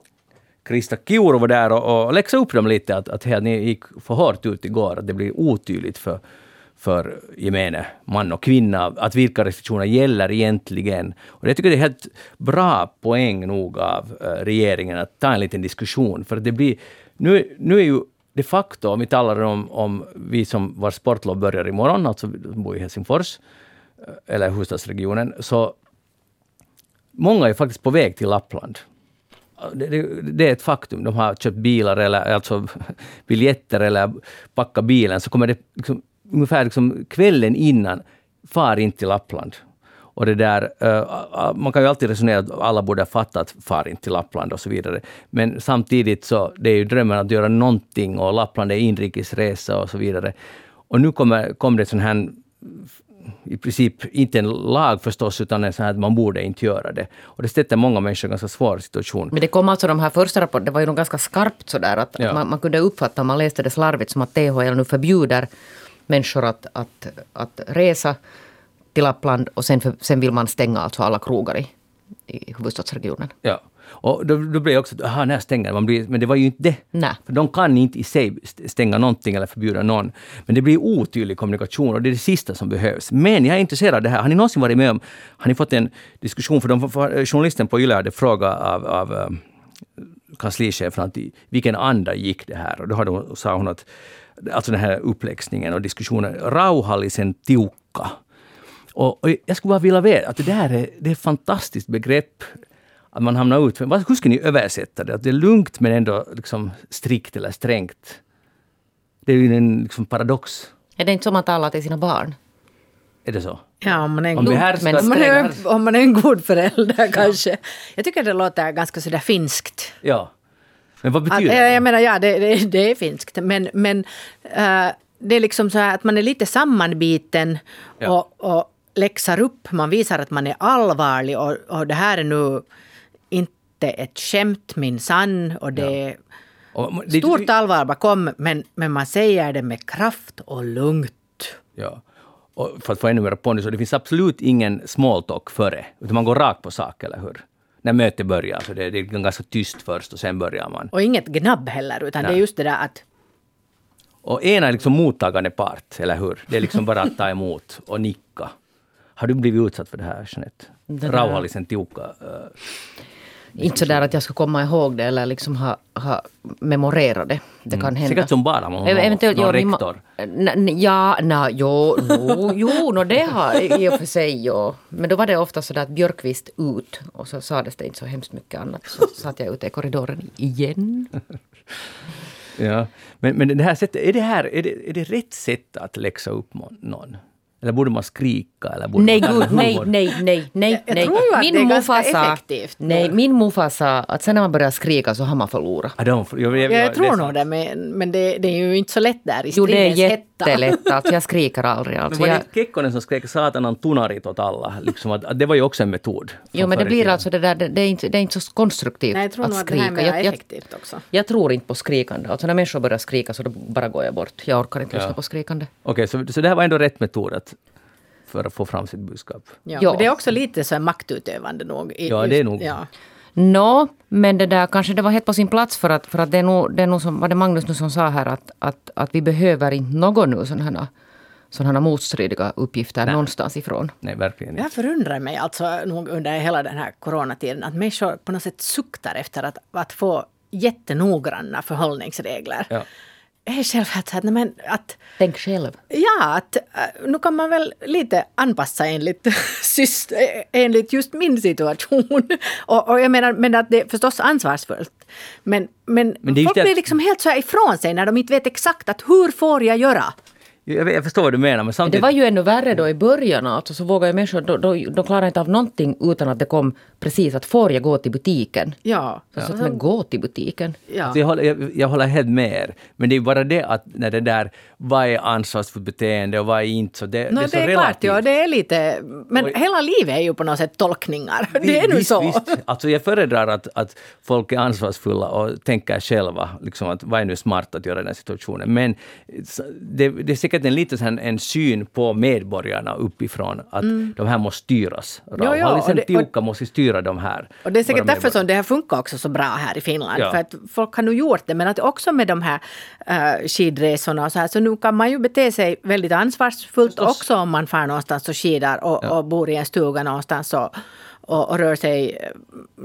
Krista Kiuru var där och, och läxade upp dem lite att, att, att ni gick för hårt ut igår, att det blir otydligt för, för gemene man och kvinna att vilka restriktioner gäller egentligen. Och jag tycker det är helt bra poäng nog av eh, regeringen att ta en liten diskussion, för det blir... Nu, nu är ju de facto, om vi talar om, om vi som vår sportlov börjar imorgon, alltså bor i Helsingfors, eh, eller huvudstadsregionen, så många är faktiskt på väg till Lappland det, det, det, är ett faktum. De har köpt bilar eller alltså biljetter eller packat bilen, så kommer det liksom, ungefär liksom kvällen innan far inte till Lappland. Och det där, man kan ju alltid resonera att alla borde ha fattat far inte till Lappland och så vidare. Men samtidigt så det är ju drömmen att göra någonting och Lappland är inrikesresa och så vidare. Och nu kommer, kom det sån här i princip inte en lag förstås, utan en sån här att man borde inte göra det. Och det sätter många människor i en ganska svår situation. Men det kom alltså de här första rapporterna, det var ju nog ganska skarpt sådär att ja. man, man, kunde uppfatta, om man läste det slarvigt, som att THL nu förbjuder människor att, att, att resa till Lappland och sen, sen vill man stänga alltså alla krogar i, i huvudstadsregionen. Ja. Och då, då blev jag också, aha, när stänger man? Blir, men det var ju inte det. Nej. För de kan inte i sig stänga någonting eller förbjuda någon. Men det blir otydlig kommunikation och det är det sista som behövs. Men jag är intresserad av det här. Har ni någonsin varit med om, har ni fått en diskussion, för de, för journalisten på YLE hade frågat av, av um, kanslichefen att i vilken anda gick det här? Och då hade sa hon att alltså den här uppläxningen och diskussionen, rauhallisen tiukka. Och, och jag skulle bara vilja veta att det där är, det är ett fantastiskt begrepp att man hamnar ut... Hur ska ni översätta det? Att det är lugnt men ändå liksom strikt eller strängt. Det är ju en liksom paradox. Är det inte som man talar till sina barn? Är det så? Ja, om man är en, om god, men om man är, om man är en god förälder kanske. Jag tycker det låter ganska sådär finskt. Ja. Men vad betyder att, det? Jag menar, ja, det, det, det är finskt. Men, men uh, det är liksom så här att man är lite sammanbiten ja. och, och läxar upp. Man visar att man är allvarlig och, och det här är nu inte ett skämt minsann. Och det är ja. stort allvar bakom, men, men man säger det med kraft och lugnt. Ja. Och för att få ännu mer pondus, det finns absolut ingen small talk före, utan man går rakt på sak, eller hur? När mötet börjar, så det, det är ganska tyst först och sen börjar man. Och inget gnabb heller, utan Nej. det är just det där att och ena är liksom mottagande part, eller hur? Det är liksom bara att ta emot och nicka. Har du blivit utsatt för det här, Jeanette? Rauhallisen tiukka? Uh, inte så där att jag ska komma ihåg det eller liksom ha, ha memorerat det. Det kan mm. hända. Säkert som bara någon, Eventuellt, någon rektor. Ja, na, jo, no, jo no, det har i och för sig, jo. Men då var det ofta så där att Björkvist ut och så sades det inte så hemskt mycket annat. Så satt jag ute i korridoren igen. ja, men, men det här sättet, är det, här, är, det, är det rätt sätt att läxa upp någon? Eller borde man skrika? Eller borde Nej, man gud, nej, nej, nej, nej. Jag nej. tror ju att det är ganska sa, effektivt. Nej, min morfar sa att sen när man börjar skrika så har man förlorat. Ah, de, jag, jag, Ja, jag, jag tror nog det, men, men det, det är ju inte så lätt där i Jo, det är stridens jättelätt. Alltså, jag skriker aldrig. Men Alltså, var jag, det Kekkonen som skrek satanan tunarit åt alla? Liksom att, att det var ju också en metod. jo, men det blir alltså det där, det, det, är inte, det är inte så konstruktivt Nej, jag tror att nog att det här är skrika. mer Jag, jag, effektivt också. jag tror inte på skrikande. Alltså när människor börjar skrika så då bara går jag bort. Jag orkar inte Ja. lyssna på skrikande. Okej, så, så det här var ändå rätt metod att, för att få fram sitt budskap. Ja, Ja. Det är också lite så här maktutövande nog. i- Ja, det är nog. Ja. Nå, men det där kanske det var helt på sin plats för att, för att det är nog, det är nog som, var det Magnus nu som sa här att, att, att vi behöver inte någon nu sådana sådana motstridiga uppgifter någonstans ifrån. Nej, verkligen inte. Jag förundrar mig alltså nog under hela den här coronatiden att människor på något sätt suktar efter att, att få jättenoggranna förhållningsregler. Ja. Är själv att, men att Tänk själv. Ja, att äh, nu kan man väl lite anpassa enligt, syst, enligt just min situation. Och, och jag menar, men att det är förstås ansvarsfullt. Men, men, Men folk att- blir liksom helt så här ifrån sig när de inte vet exakt att hur får jag göra? Jag, jag förstår vad du menar, men Det samtidigt... var ju ännu värre då i början. Alltså, så vågade människor, då, då, då klarade inte av någonting utan att det kom precis att får jag gå till butiken? Ja. Så, så att men gå till butiken. ja. Alltså jag, håller, jag, jag håller helt med er. Men det är bara det att när det där, vad är ansvarsfullt beteende och vad är inte, så det, No, det är så det är relativt. klart, ja, det är lite... Men Oj. hela livet är ju på något sätt tolkningar. Det är nu visst, så. Visst. Alltså jag föredrar att, att folk är ansvarsfulla och tänker själva, liksom att vad är nu smart att göra i den här situationen. Men det, det är säkert en lite sån, en syn på medborgarna uppifrån, att de här måste styras. Mm. Ja, och- Tiukka måste styra de här. Och det är säkert därför som det här funkar också så bra här i Finland. Ja. För att folk har nu gjort det. Men att också med de här uh, skidresorna och så här. Så nu kan man ju bete sig väldigt ansvarsfullt Förstås. också om man far någonstans och skidar och, Ja. och bor i en stuga någonstans och, och, och rör sig eh,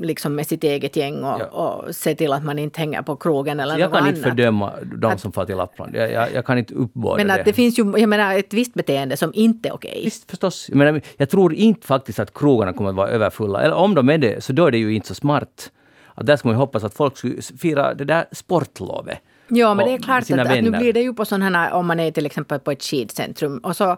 liksom med sitt eget gäng och, Ja. och ser till att man inte hänger på krogen eller Så jag kan inte fördöma de som far till Lappland. Jag, jag, jag kan inte uppbåda Men det. att det finns ju, jag menar, ett visst beteende som inte är okej. Visst, förstås. Jag, menar, jag tror inte faktiskt att krogarna kommer att vara överfulla. Eller om de är det, så då är det ju inte så smart. Att där ska man ju hoppas att folk skulle fira det där sportlovet. Ja, men det är klart att, att nu blir det ju på sådana här, om man är till exempel på ett skidcentrum och så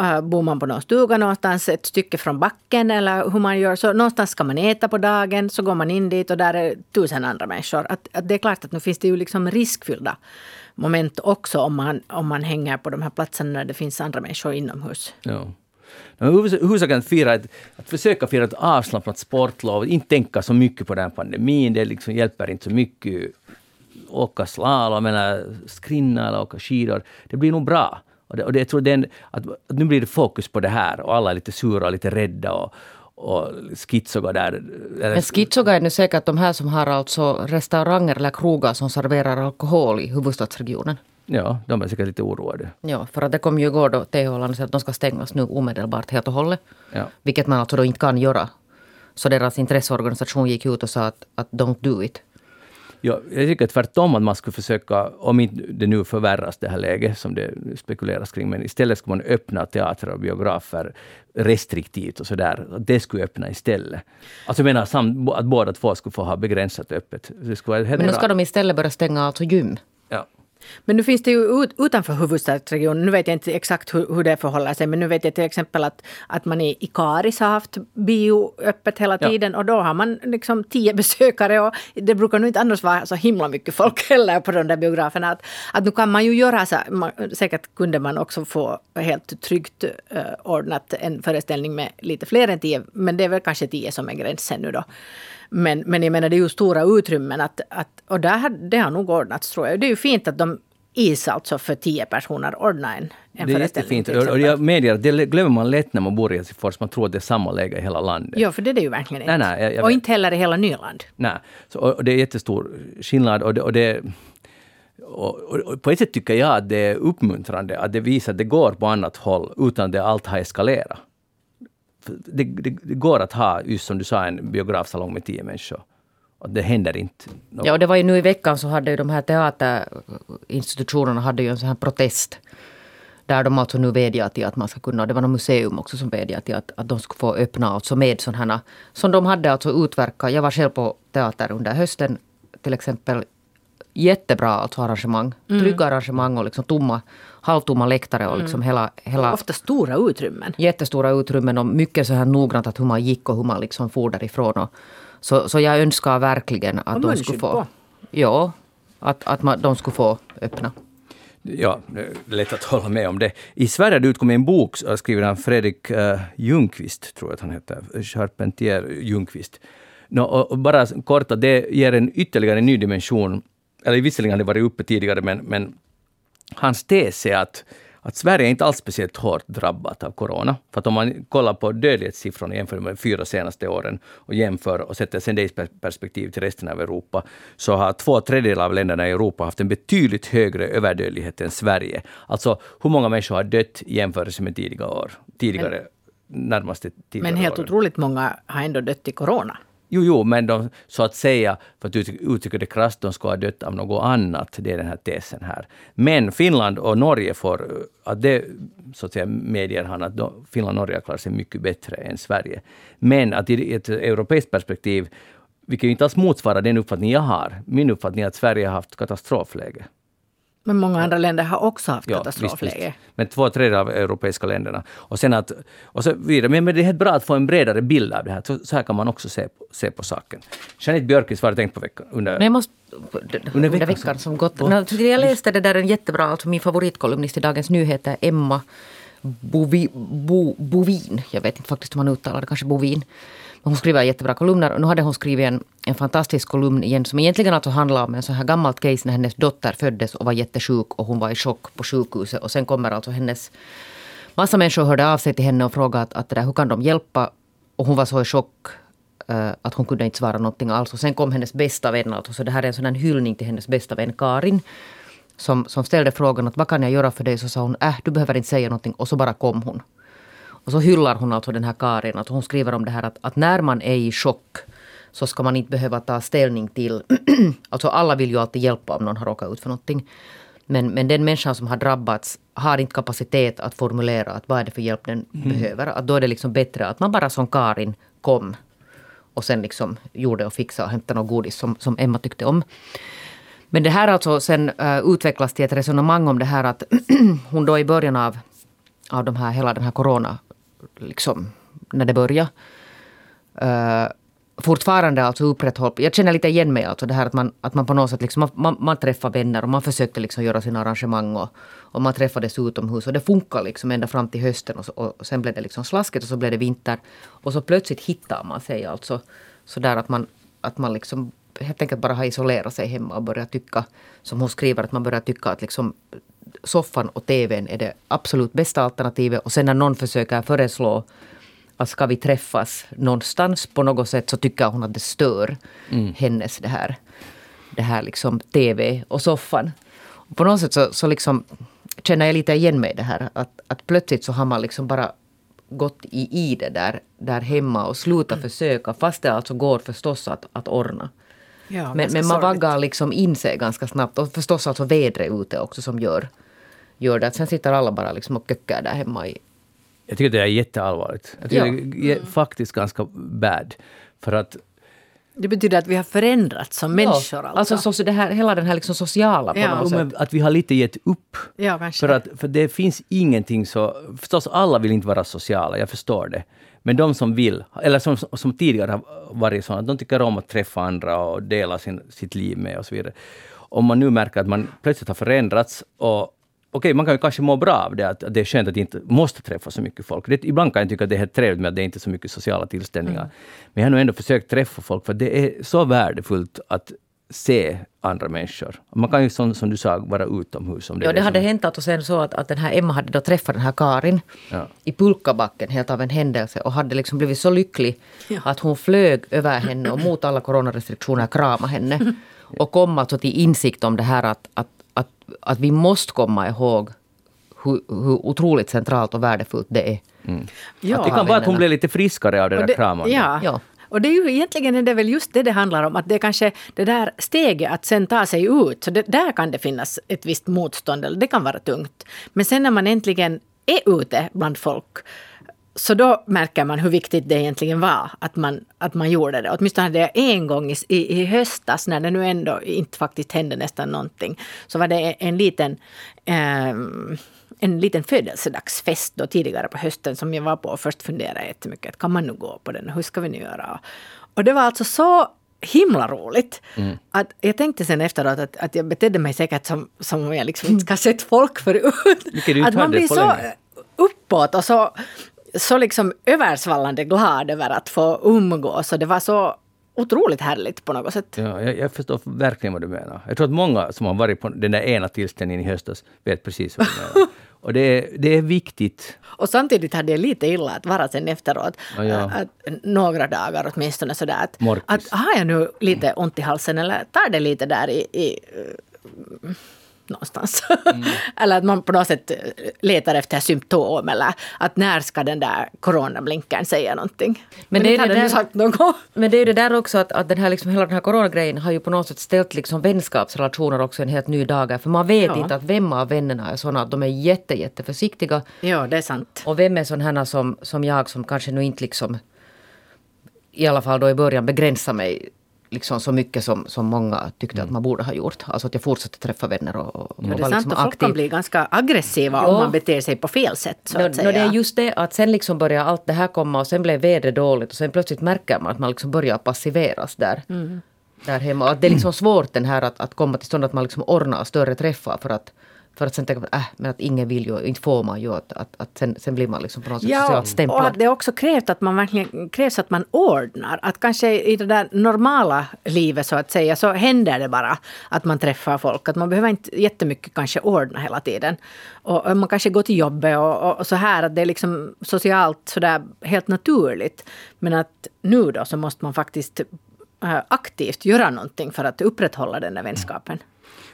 Äh, bor man på någon stuga någonstans ett stycke från backen eller hur man gör. Så någonstans ska man äta på dagen, så går man in dit och där är tusen andra människor. Att, att det är klart att nu finns det ju liksom riskfyllda moment också om man, om man hänger på de här platserna när det finns andra människor inomhus. Ja. Huvudsaken att, fira ett, att försöka fira ett avslappnat sportlov, inte tänka så mycket på den här pandemin, det liksom hjälper inte så mycket. Åka slalom eller skrinna eller åka skidor, det blir nog bra. Och, det, och det, jag tror den, att, att nu blir det fokus på det här och alla är lite sura och lite rädda och, och skitsoga där. Men skitsoga är nu säkert de här som har alltså restauranger eller krogar som serverar alkohol i huvudstadsregionen. Ja, de är säkert lite oroade. Ja, för att det kom ju igår då THL att de ska stängas nu omedelbart helt och hållet. Ja. Vilket man alltså då inte kan göra. Så deras intresseorganisation gick ut och sa att, att don't do it. Ja, jag tycker tvärtom att man skulle försöka, om inte det nu förvärras det här läget som det spekuleras kring, men istället skulle man öppna teatrar och biografer restriktivt och sådär. Det skulle öppna istället. Alltså jag menar att båda två skulle få ha begränsat öppet. Det skulle vara helt Men bra. ska de istället börja stänga alltså gym. Ja. Men nu finns det ju ut, utanför huvudstadsregionen, nu vet jag inte exakt hur, hur det förhåller sig, men nu vet jag till exempel att, att man i Ikaris har haft bio öppet hela Ja. tiden och då har man liksom tio besökare och det brukar nog inte annars vara så himla mycket folk heller på de där biograferna. Att, att nu kan man ju göra så, man, säkert kunde man också få helt tryggt uh, ordnat en föreställning med lite fler än tio, men det är väl kanske tio som är gränsen nu då. Men, men jag menar det är ju stora utrymmen att, att, och där, har- det har nog ordnats tror jag. Det är ju fint att de is alltså för tio personer ordnar en, en Det är föreställning. jättefint. till Och och jag medger att det glömmer man lätt när man bor i Helsingfors. Man tror att det är samma läge i hela landet. Ja, för det är det ju verkligen Nej, inte. nej, jag- jag och vet. inte heller i hela Nyland. Nej, så, och, och det är jättestor skillnad. Och det, och det, och, och, och på ett sätt tycker jag att det är uppmuntrande att det visar att det går på annat håll utan att allt har eskalerat. Det, det, det går att ha, just som du sa, en biografsalong med tio människor. Och det händer inte. Ja, och det var ju nu i veckan så hade ju de här teaterinstitutionerna hade ju en sån här protest. Där de alltså nu vädjar till att man ska kunna, det var något museum också som vädjade till att, att de skulle få öppna alltså med sådana här, som de hade alltså utverkat. Jag var själv på teater under hösten till exempel. Jättebra alltså arrangemang. Trygga arrangemang och liksom tomma halvtomma läktare och liksom hela, hela Ofta stora utrymmen. jättestora utrymmen och mycket så här noggrant att hur man gick och hur man liksom for därifrån. Och, så, så jag önskar verkligen att de skulle få... på. Ja, att, att man, de skulle få öppna. Ja, det är lätt att hålla med om det. I Sverige det utkommit en bok äh, skriven av Fredrik uh, Ljungqvist, tror jag att han heter. Charpentier Ljungqvist. No, och och bara kort, att det ger en ytterligare ny dimension. Eller visserligen har det varit uppe tidigare, men, men hans tes är att, att Sverige är inte alls speciellt hårt drabbat av corona. För att om man kollar på dödlighetssiffrorna jämfört med de fyra senaste åren och jämför och sätter sen det i per- perspektiv till resten av Europa, så har två tredjedelar av länderna i Europa haft en betydligt högre överdödlighet än Sverige. Alltså hur många människor har dött i jämförelse med tidigare år? Tidigare, närmaste tidigare Men helt åren. otroligt många har ändå dött i corona. Jo, jo, men de, så att säga, för att uttrycka- det krasst, de skulle ha dött av något annat. Det är den här tesen här. Men Finland och Norge får, eh, att det så att säga medger han att de, Finland och Norge har klarat sig mycket bättre än Sverige. Men att i ett europeiskt perspektiv, vilket ju inte alls motsvarar den uppfattning jag har. Min uppfattning är att Sverige har haft katastrofläge. Men många andra länder har också haft Ja, katastrofläge. visst, visst. Men två tredjedelar av europeiska länderna. Och sen att, och så vidare. Men, men det är helt bra att få en bredare bild av det här. Så, så här kan man också se på, se på saken. Jeanette Björkqvist, vad har du tänkt på veckan? Under, Men jag måste... Under veckan veckan, som- som gått. No, jag läste det där en jättebra, alltså min favoritkolumnist i Dagens Nyheter, Emma Bovi, Bo, Bovin. Jag vet inte faktiskt hur man uttalar det, kanske Bovin. Hon skriver jättebra kolumner och nu hade hon skrivit en, en fantastisk kolumn igen som egentligen alltså handlar om en så här gammalt case när hennes dotter föddes och var jättesjuk och hon var i chock på sjukhuset och sen kommer alltså hennes Massa människor hörde av sig till henne och frågade att, att det där, hur kan de hjälpa? Och hon var så i chock eh, att hon kunde inte svara någonting alls. Och sen kom hennes bästa vän, alltså, så det här är en sån här hyllning till hennes bästa vän Karin. Som, som ställde frågan att vad kan jag göra för dig? Så sa hon, äh, du behöver inte säga någonting. Och så bara kom hon. Och så hyllar hon alltså den här Karin. Att hon skriver om det här att, att när man är i chock så ska man inte behöva ta ställning till... alltså alla vill ju alltid hjälpa om någon har råkat ut för någonting. Men, men den människan som har drabbats har inte kapacitet att formulera att vad är det för hjälp den behöver. Att då är det liksom bättre att man bara som Karin kom och sen liksom gjorde och fixade och hämtade något godis som, som Emma tyckte om. Men det här alltså sen uh, utvecklas till ett resonemang om det här att hon då i början av, av de här, hela den här corona, liksom när det började, uh, fortfarande alltså upprätthåll, jag känner lite igen mig alltså det här att man, att man på något sätt liksom, man, man, man träffar vänner och man försökte liksom göra sina arrangemang och, och man träffades utomhus och det funkar liksom ända fram till hösten och, så, och sen blev det liksom slasket och så blev det vinter. Och så plötsligt hittar man sig alltså så där att man, att man liksom helt enkelt bara har isolerat sig hemma och börjat tycka, som hon skriver, att man börjar tycka att liksom soffan och tvn är det absolut bästa alternativet och sen när någon försöker föreslå att ska vi träffas någonstans på något sätt så tycker hon att det stör hennes det här, det här liksom TV och soffan. Och på något sätt så, så liksom känner jag lite igen mig i det här att, att plötsligt så har man liksom bara gått i, i det där, där hemma och slutat försöka fast det alltså går förstås att, att ordna. Ja, men, men man vaggar liksom in sig ganska snabbt och förstås alltså vädret ute också som gör, gör det att sen sitter alla bara liksom och kökar där hemma i, Jag tycker det är jätteallvarligt. Jag tycker Ja. det är faktiskt ganska bad. För att Det betyder att vi har förändrats som människor. Ja, Alltså. alltså så, det här, hela den här liksom sociala på Ja. något sätt. att vi har lite gett upp. Ja. För, att, för det finns ingenting så... Förstås, alla vill inte vara sociala, jag förstår det. Men de som vill, eller som, som tidigare har varit sådana, de tycker om att träffa andra och dela sin, sitt liv med och så vidare. Om man nu märker att man plötsligt har förändrats och Okej, man kan ju kanske må bra av det, att att det är skönt att inte måste träffa så mycket folk. Det, ibland kan jag tycka att det är helt trevligt med att det inte är så mycket sociala tillställningar. Men jag har nog ändå försökt träffa folk, för det är så värdefullt att se andra människor. Man kan ju som, som du sa vara utomhus. Om det Ja, är det hade som, hänt att och sen så att, att den här Emma hade då träffat den här Karin Ja. i pulkabacken helt av en händelse och hade liksom blivit så lycklig Ja. att hon flög över henne och mot alla coronarestriktioner kramade henne. Och kom alltså till insikt om det här att, att, att, att vi måste komma ihåg hur, hur otroligt centralt och värdefullt det är. ja. det kan vara att hon blev lite friskare av det där kramandet. Ja. Ja. Och det är ju egentligen är det väl just det det handlar om, att det är kanske det där steget att sen ta sig ut, så det, där kan det finnas ett visst motstånd, eller det kan vara tungt. Men sen när man äntligen är ute bland folk, så då märker man hur viktigt det egentligen var att man, att man gjorde det. Åtminstone hade jag en gång i, i, i höstas, när det nu ändå inte faktiskt hände nästan någonting, så var det en liten eh, en liten födelsedagsfest då tidigare på hösten som jag var på och först funderade jättemycket. Att kan man nu gå på den? Hur ska vi nu göra? Och det var alltså så himla roligt. Mm. Att jag tänkte sen efteråt att, att jag betedde mig säkert som, som om jag liksom inte ska ha sett folk förut. Att man blir så länge. uppåt och så, så liksom översvallande glad över att få umgås. Och det var så otroligt härligt på något sätt. Ja, jag, jag, förstår verkligen vad du menar. Jag tror att många som har varit på den där ena tillställningen i höstas vet precis vad du menar. Och det är, det är viktigt. Och samtidigt hade jag lite illa att vara sen efteråt. Ja, ja. Att, några dagar åtminstone sådär att, att har jag nu lite ont i halsen eller tar det lite där i, i någonstans. Mm. eller att man på något sätt letar efter symptom eller att när ska den där coronablinkern säga någonting. Men, men det, är det, där, sagt något. men det är det där också att, att den här, liksom, hela den här coronagrejen har ju på något sätt ställt liksom vänskapsrelationer också en helt ny dager. För man vet ja. inte att vem av vännerna är sådana att de är jätte, jätte försiktiga. Ja, det är sant. Och vem är här som, som jag som kanske nu inte liksom i alla fall då i början begränsar mig liksom så mycket som, som många tyckte mm. att man borde ha gjort. Alltså att jag fortsatte träffa vänner och, och är sant liksom att folk kan bli ganska aggressiva ja. om man beter sig på fel sätt. Så säga. No, det är just det att sen liksom börjar allt det här komma och sen blev vädret dåligt och sen plötsligt märker man att man liksom börjar passiveras där. Mm. Där hemma. Att det är liksom svårt den här att, att komma till stånd att man liksom ordnar större träffar för att för att sen tänka äh, men att ingen vill ju, inte får man ju. Att, att, att sen, sen blir man liksom på något sätt ja, socialt stämplad. och att det också krävs att man verkligen krävs att man ordnar. Att kanske i det där normala livet så att säga så händer det bara att man träffar folk. Att man behöver inte jättemycket kanske ordna hela tiden. Och, och man kanske går till jobbet och, och, och, så här att det är liksom socialt sådär helt naturligt. Men att nu då så måste man faktiskt äh, aktivt göra någonting för att upprätthålla den där vänskapen.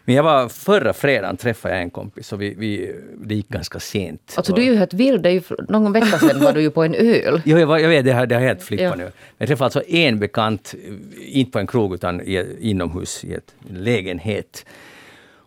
Men jag var förra fredagen träffade jag en kompis och vi, vi, det gick ganska sent. Alltså du är ju helt vild. någon vecka sedan var du ju på en öl. jo, jag, var, jag vet, det har, det har helt flippat ja. nu. Jag träffade alltså en bekant, inte på en krog utan i, inomhus i ett, en lägenhet.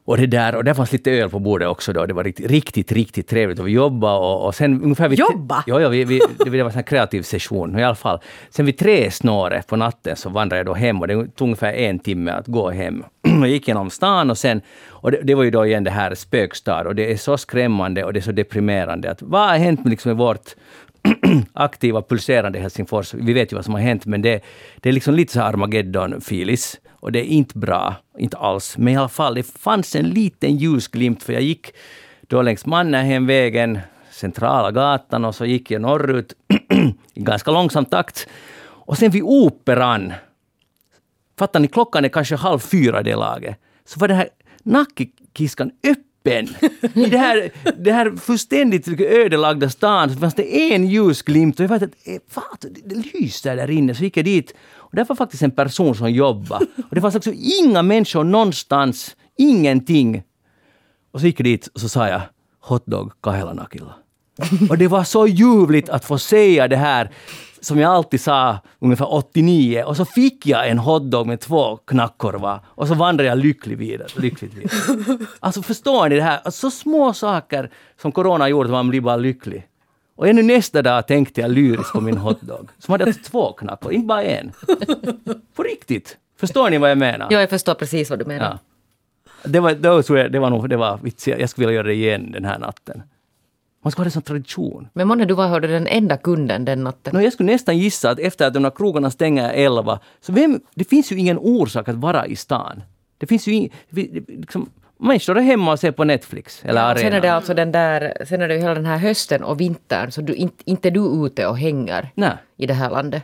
Och det där, och där fanns lite öl på bordet också då. Det var riktigt, riktigt, riktigt trevligt. Och vi jobbade och, och sen ungefär... Vid, Jobba? Ja, ja vi, vi, det var en kreativ session. I alla fall. Sen vid tre snåret på natten så vandrade jag då hem och det tog ungefär en timme att gå hem. Jag gick genom stan och sen... Och det, det var ju då igen det här spökstad och det är så skrämmande och det är så deprimerande. Att vad har hänt med, liksom med vårt aktiva, pulserande Helsingfors? Vi vet ju vad som har hänt, men det, det är liksom lite så Armageddon-filis. Och det är inte bra, inte alls. Men i alla fall, det fanns en liten ljusglimt, för jag gick då längs Mannerheimvägen, centrala gatan, och så gick jag norrut i ganska långsam takt. Och sen vid Operan, fattar ni, klockan är kanske halv fyra det laget, så var den här nackekiskan öppen. I det här, det här fullständigt ödelagda stan så fanns det en ljusglimt och jag vet att eh, fan, det lyser där inne. Så gick jag dit och det var faktiskt en person som jobbade. Och det fanns också inga människor någonstans. Ingenting. Och så gick jag dit och så sa jag hotdog kahela Och det var så ljuvligt att få säga det här som jag alltid sa ungefär 89 och så fick jag en hotdog med två knackkorvar och så vandrade jag lycklig vidare, lyckligt vidare. Alltså förstår ni det här? Alltså, så små saker som corona gjorde att man blir bara lycklig. Och ännu nästa dag tänkte jag lyriskt på min hotdog. Som hade alltså två knackor, inte bara en. På riktigt. Förstår ni vad jag menar? Ja, jag förstår precis vad du menar. Ja. Det var, då tror jag, det var nog, det var vitsigt. Jag skulle vilja göra det igen den här natten. Man ska ha det som tradition. Men månne du var hörde den enda kunden den natten? No, jag skulle nästan gissa att efter att de här krogarna stänger elva, så vem, det finns ju ingen orsak att vara i stan. Det finns ju ing, liksom, Människor är hemma och ser på Netflix eller ja, Sen är det alltså den där, sen är det hela den här hösten och vintern så du, inte, inte du ute och hänger Nej. i det här landet.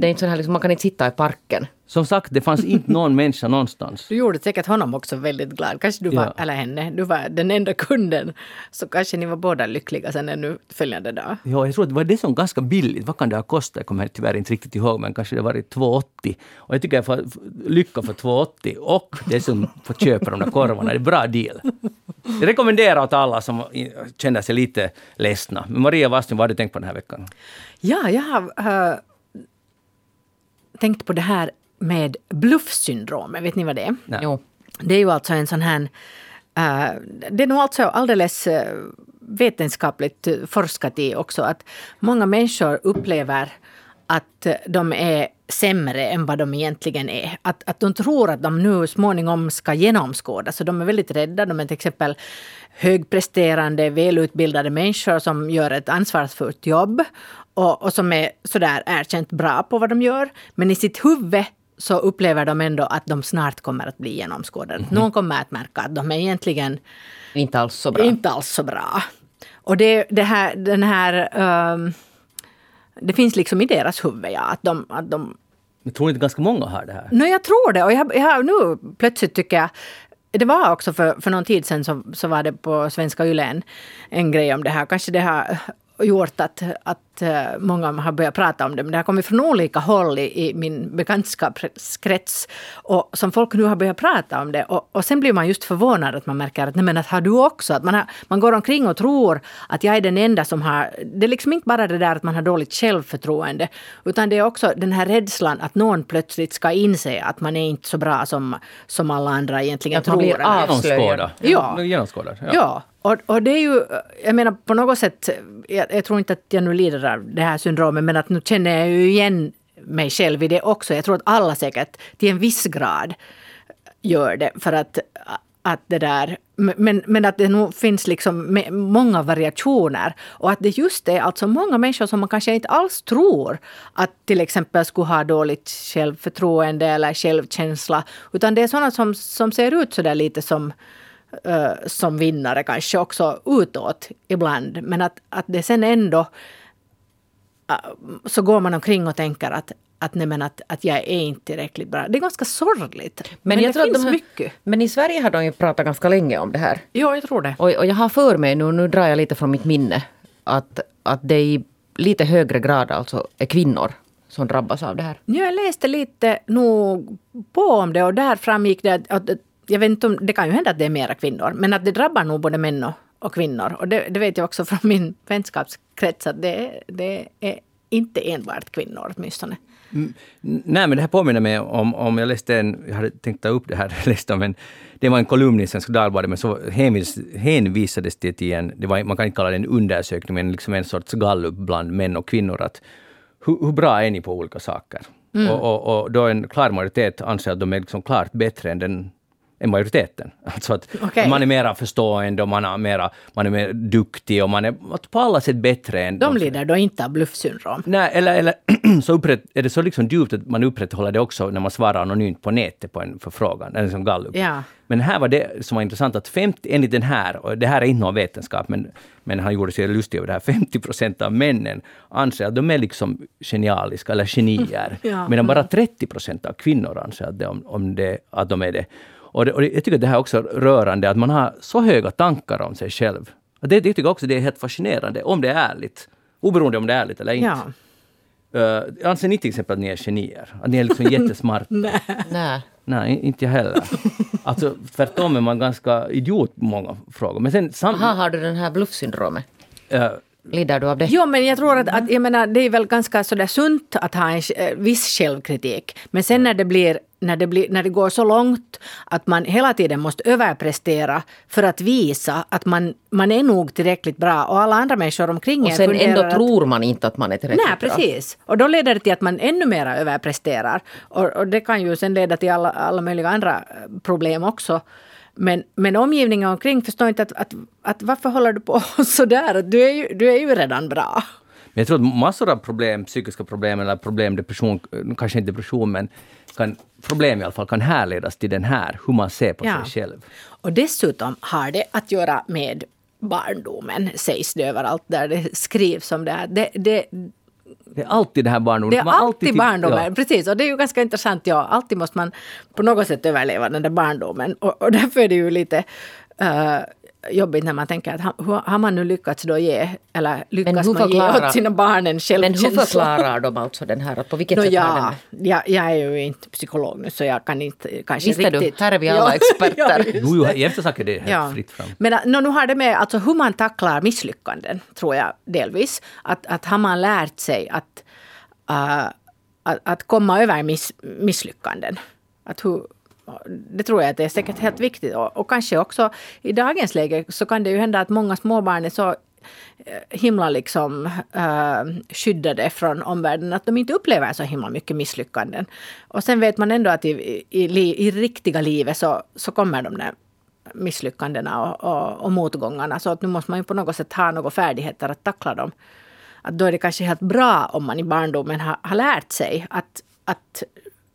Det är inte så här, liksom, man kan inte sitta i parken. Som sagt, det fanns inte någon människa någonstans. Du gjorde säkert honom också väldigt glad. Kanske du var, ja. eller henne, du var den enda kunden. Så kanske ni var båda lyckliga sen ännu följande dag. Ja, jag tror att det var det som ganska billigt. Vad kan det ha kostat? Jag kommer tyvärr inte riktigt ihåg, men kanske det var 2,80. Och jag tycker jag får lycka för 2,80 och det som får köpa de där korvarna. Det är bra deal. Jag rekommenderar åt alla som känner sig lite ledsna. Maria Wastin, vad har du tänkt på den här veckan? Ja, jag har uh, tänkt på det här med bluffsyndromet. Vet ni vad det är? Nej. Jo. Det är ju alltså en sån här... Uh, det är nog alltså alldeles uh, vetenskapligt forskat i också att många människor upplever att de är sämre än vad de egentligen är. Att, att de tror att de nu småningom ska genomskåda. Så de är väldigt rädda. De är till exempel högpresterande, välutbildade människor som gör ett ansvarsfullt jobb och, och som är sådär erkänt bra på vad de gör. Men i sitt huvud så upplever de ändå att de snart kommer att bli genomskådade. Mm -hmm. Någon kommer att märka att de är egentligen inte alls så bra. Inte alls så bra. Och det, det här, den här... Um, det finns liksom i deras huvud, ja. Att de, att de men tror inte ganska många har det här? Nej, jag tror det. Och jag, jag, nu plötsligt tycker jag det var också för, för någon tid sedan så, så var det på Svenska Yle en, en grej om det här. Kanske det har gjort att, att eh, många har börjat prata om det. Men det har kommit från olika håll i, i min bekantskapskrets. Och som folk nu har börjat prata om det. Och, och sen blir man just förvånad att man märker att, nej men att har du också? Att man, har, man går omkring och tror att jag är den enda som har... Det är liksom inte bara det där att man har dåligt självförtroende. Utan det är också den här rädslan att någon plötsligt ska inse att man är inte så bra som, som alla andra egentligen att tror. Att man blir avslöjad. Ja. ja. ja. Och, och, det är ju, jag menar på något sätt, jag, jag, tror inte att jag nu lider av det här syndromet, men att nu känner jag ju igen mig själv i det också. Jag tror att alla säkert till en viss grad gör det. För att, att det där, men, men att det nog finns liksom många variationer. Och att det just är alltså många människor som man kanske inte alls tror att till exempel skulle ha dåligt självförtroende eller självkänsla. Utan det är sådana som, som ser ut sådär lite som eh, som vinnare kanske också utåt ibland. Men att, att det sen ändå så går man omkring och tänker att att, nej, men att, att jag är inte tillräckligt bra. Det är ganska sorgligt. Men, men jag det tror finns de här, mycket. Men i Sverige har de ju pratat ganska länge om det här. Ja, jag tror det. Och, och jag har för mig nu, nu drar jag lite från mitt minne, att, att det i lite högre grad alltså är kvinnor som drabbas av det här. Ja, jag läste lite nog på om det och där framgick det att, att jag vet inte om, det kan ju hända att det är mera kvinnor, men att det drabbar nog både män och, och kvinnor. Och det, det, vet jag också från min vänskapskrets att det, det är inte enbart kvinnor åtminstone. Mm, nej, men det här påminner mig om, om jag läste en, jag hade tänkt ta upp det här, läste om en, det var en kolumn i Svenska Dagbladet, men så hänvis, hänvisades det till en, det var, man kan inte kalla det en undersökning, men liksom en sorts gallup bland män och kvinnor, att hur, hur bra är ni på olika saker? Mm. Och, och, och, då en klar majoritet anser att de är liksom klart bättre än den än majoriteten. Alltså att okay. man är mera förstående och man är, mera, man är mer duktig och man är på alla sätt bättre än... De lider då inte av bluffsyndrom? Nej, eller, eller så upprätt, är det så liksom djupt att man upprätthåller det också när man svarar anonymt på nätet på en förfrågan, eller som gallup. Ja. Men här var det som var intressant att 50, enligt den här, och det här är inte någon vetenskap, men, men han gjorde sig lustig över det här, 50 procent av männen anser att de är liksom genialiska eller genier. Ja. Medan bara 30 procent av kvinnor anser att, de, om det, att de är det. Och, det, och jag tycker att det här är också rörande, att man har så höga tankar om sig själv. Det, det tycker jag också det är helt fascinerande, om det är ärligt. Oberoende om det är ärligt eller inte. Ja. Uh, anser ni till exempel att ni är genier? Att ni är liksom jättesmarta? Nej. Nej. inte jag heller. Alltså tvärtom är man ganska idiot på många frågor. Men sen, sam- Aha, har du den här bluffsyndromet? Uh, Lider du av det? Jo, men jag tror att, att jag menar, det är väl ganska sådär sunt att ha en eh, viss självkritik. Men sen när det blir när det, blir, när det går så långt att man hela tiden måste överprestera för att visa att man, man är nog tillräckligt bra och alla andra människor omkring Och sen ändå att, tror man inte att man är tillräckligt nej, bra. Nej, precis. Och då leder det till att man ännu mer överpresterar. Och, och det kan ju sen leda till alla, alla möjliga andra eh, problem också. Men, men omgivningen omkring förstår inte att, att, att varför håller du på sådär? Du är ju, du är ju redan bra. Men jag tror att massor av problem, psykiska problem eller problem, depression, kanske inte depression, men kan, problem i alla fall kan härledas till den här, hur man ser på ja. sig själv. Och dessutom har det att göra med barndomen, sägs det överallt där det skrivs om det här. Det, det, det är alltid det här barndomen. Det är alltid, alltid barndomen, ja. precis. Och det är ju ganska intressant. Ja, alltid måste man på något sätt överleva den där barndomen. Och, och därför är det ju lite uh, jobbigt när man tänker att har, har man nu lyckats då ge, eller lyckas man ge åt sina barn en självkänsla? Men hur förklarar de alltså den här, på vilket no, sätt ja, den? Jag, jag är ju inte psykolog nu så jag kan inte kanske Visste riktigt... du, här är vi alla experter. ja, jo, i eftersnack är det ja. fritt fram. Men äh, no, nu har det med alltså, hur man tacklar misslyckanden, tror jag delvis. Att, att har man lärt sig att, uh, att, att komma över miss, misslyckanden. Att hur, det tror jag att det är säkert helt viktigt. Och, och, kanske också i dagens läge så kan det ju hända att många småbarn är så eh, himla liksom uh, skyddade från omvärlden, att de inte upplever så himla mycket misslyckanden. Och sen vet man ändå att i, i, i, i riktiga livet så, så kommer de där misslyckandena och, och, och motgångarna. Så att nu måste man ju på något sätt ha några färdigheter att tackla dem. Att då är det kanske helt bra om man i barndomen har, har lärt sig att, att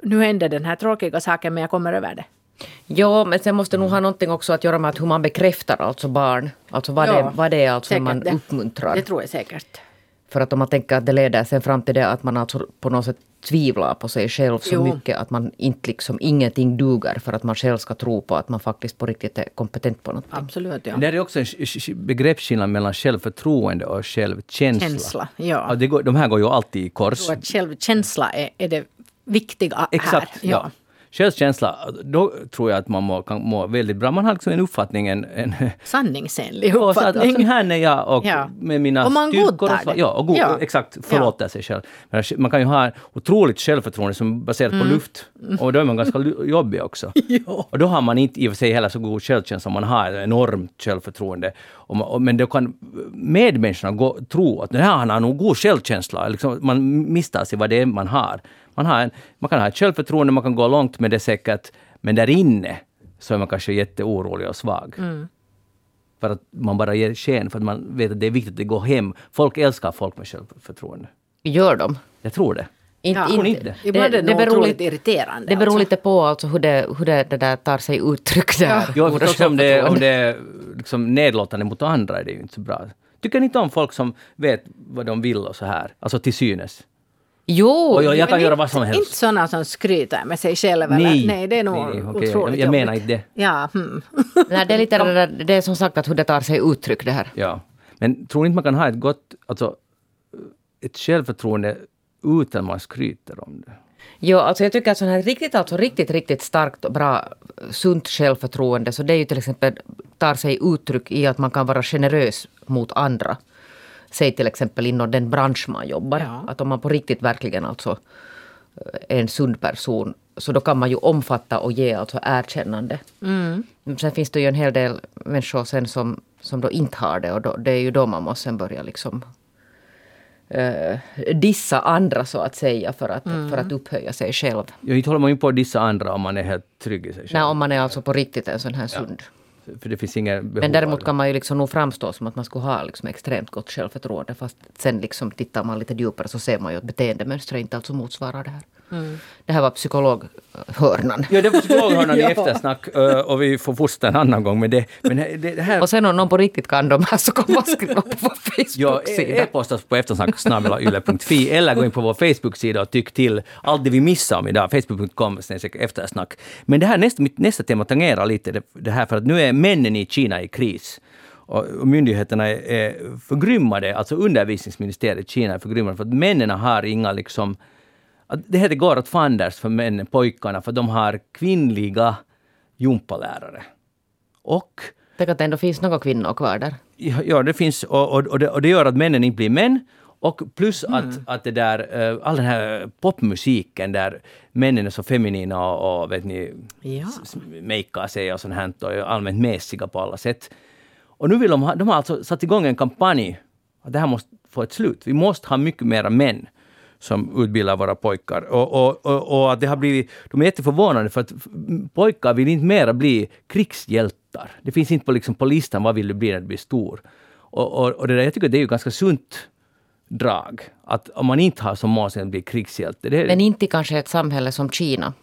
nu händer den här tråkiga saken men jag kommer över det. Ja, men sen måste det nog ha någonting också att göra med att hur man bekräftar alltså barn. Alltså vad, ja, det, vad det är alltså man det. uppmuntrar. Det tror jag säkert. För att om man tänker att det leder sen fram till det att man alltså på något sätt tvivlar på sig själv så jo. mycket att man inte liksom ingenting duger för att man själv ska tro på att man faktiskt på riktigt är kompetent på något. Absolut, ja. Det är också en begreppsskillnad mellan självförtroende och självkänsla. Känsla, ja. Det går, de här går ju alltid i kors. Jag tror att självkänsla är, är det viktiga Exakt, här. Ja. Självkänsla, då tror jag att man må, kan må väldigt bra. Man har liksom en uppfattning, en... en Sanningsenlig uppfattning. Att, här är jag och ja. med mina och man styrkor. Och, ja, och god, ja. exakt, förlåter ja. sig själv. Man kan ju ha otroligt självförtroende som baserat mm. på luft. Och då är man ganska jobbig också. ja. Och då har man inte i och för sig heller så god självkänsla man har enormt självförtroende. Och man, och, men då kan medmänniskorna gå, tro att det här han har nog god självkänsla. Liksom, man misstar sig vad det är man har. Man, har en, man kan ha ett självförtroende, man kan gå långt med det säkert, men där inne så är man kanske jätteorolig och svag. Mm. För att man bara ger sken, för att man vet att det är viktigt att det går hem. Folk älskar folk med självförtroende. Gör de? Jag tror det. Inte, ja, inte. Det. Det, det beror lite irriterande. Det beror alltså. lite på alltså hur, det, hur det, det där tar sig uttryck där. Ja. Förstås om det, om det är liksom nedlåtande mot andra är det ju inte så bra. Tycker ni inte om folk som vet vad de vill och så här? Alltså till synes. Jo, och jag, jag kan göra vad som helst. Inte sådana som skryter med sig själva. Nej, Nej det är nog nej, okay. otroligt Jag, jag menar inte det. Ja, hmm. nej, det är lite det, det är som sagt att hur det tar sig uttryck det här. Ja. Men tror inte man kan ha ett gott, alltså ett självförtroende utan man skryter om det? Jo, alltså jag tycker att sån här riktigt, alltså riktigt, riktigt starkt och bra sunt självförtroende, så det är ju till exempel tar sig uttryck i att man kan vara generös mot andra. Säg till exempel inom den bransch man jobbar. Ja. Att om man på riktigt verkligen alltså är en sund person så då kan man ju omfatta och ge alltså erkännande. Mm. Sen finns det ju en hel del människor sen som, som då inte har det och då, det är ju då man måste sen börja liksom uh, dissa andra så att säga för att, mm. för att upphöja sig själv. Ja, inte håller man ju på att dissa andra om man är helt trygg i sig själv. Nej, om man är alltså på riktigt en sån här sund. Ja. För det finns inga behov Men däremot kan man ju liksom nog framstå som att man skulle ha liksom extremt gott självförtroende. Fast sen liksom tittar man lite djupare så ser man ju att beteendemönstret inte alltså motsvarar det här. Mm. Det här var psykologhörnan. Ja, det var psykologhörnan i eftersnack och vi får fortsätta en annan gång med det. Men det, här... Och sen om någon på riktigt kan de här så kan man skriva på vår Facebook-sida. Ja, e-posta på eftersnack.yle.fi eller gå in på vår Facebook-sida och tyck till allt det vi missar om idag. Facebook.com eftersnack. Men det här nästa, mitt nästa tema tangerar lite det, det här för att nu är männen i Kina i kris och myndigheterna är förgrymmade, alltså undervisningsministeriet i Kina är förgrymmade för att männen har inga liksom det heter går åt fanders för männen, pojkarna, för de har kvinnliga gympalärare. Och... Tänk att det ändå finns några kvinnor kvar där. Ja, det finns och, och, och, det, och det gör att männen inte blir män. Och plus mm. att, att det där, uh, all den här popmusiken där männen är så feminina och, och vet ni, ja. makear sig och sånt här och är allmänt mässiga på alla sätt. Och nu vill de ha, de har alltså satt igång en kampanj att det här måste få ett slut. Vi måste ha mycket mera män som utbildar våra pojkar. Och, och, och, och, att det har blivit, de är jätteförvånade för att pojkar vill inte mera bli krigshjältar. Det finns inte på, liksom, på listan vad vill du bli när du blir stor. Och, och, och det där, jag tycker det är ju ganska sunt drag. Att om man inte har som mål att bli krigshjälte. Det är, Men inte kanske ett samhälle som Kina.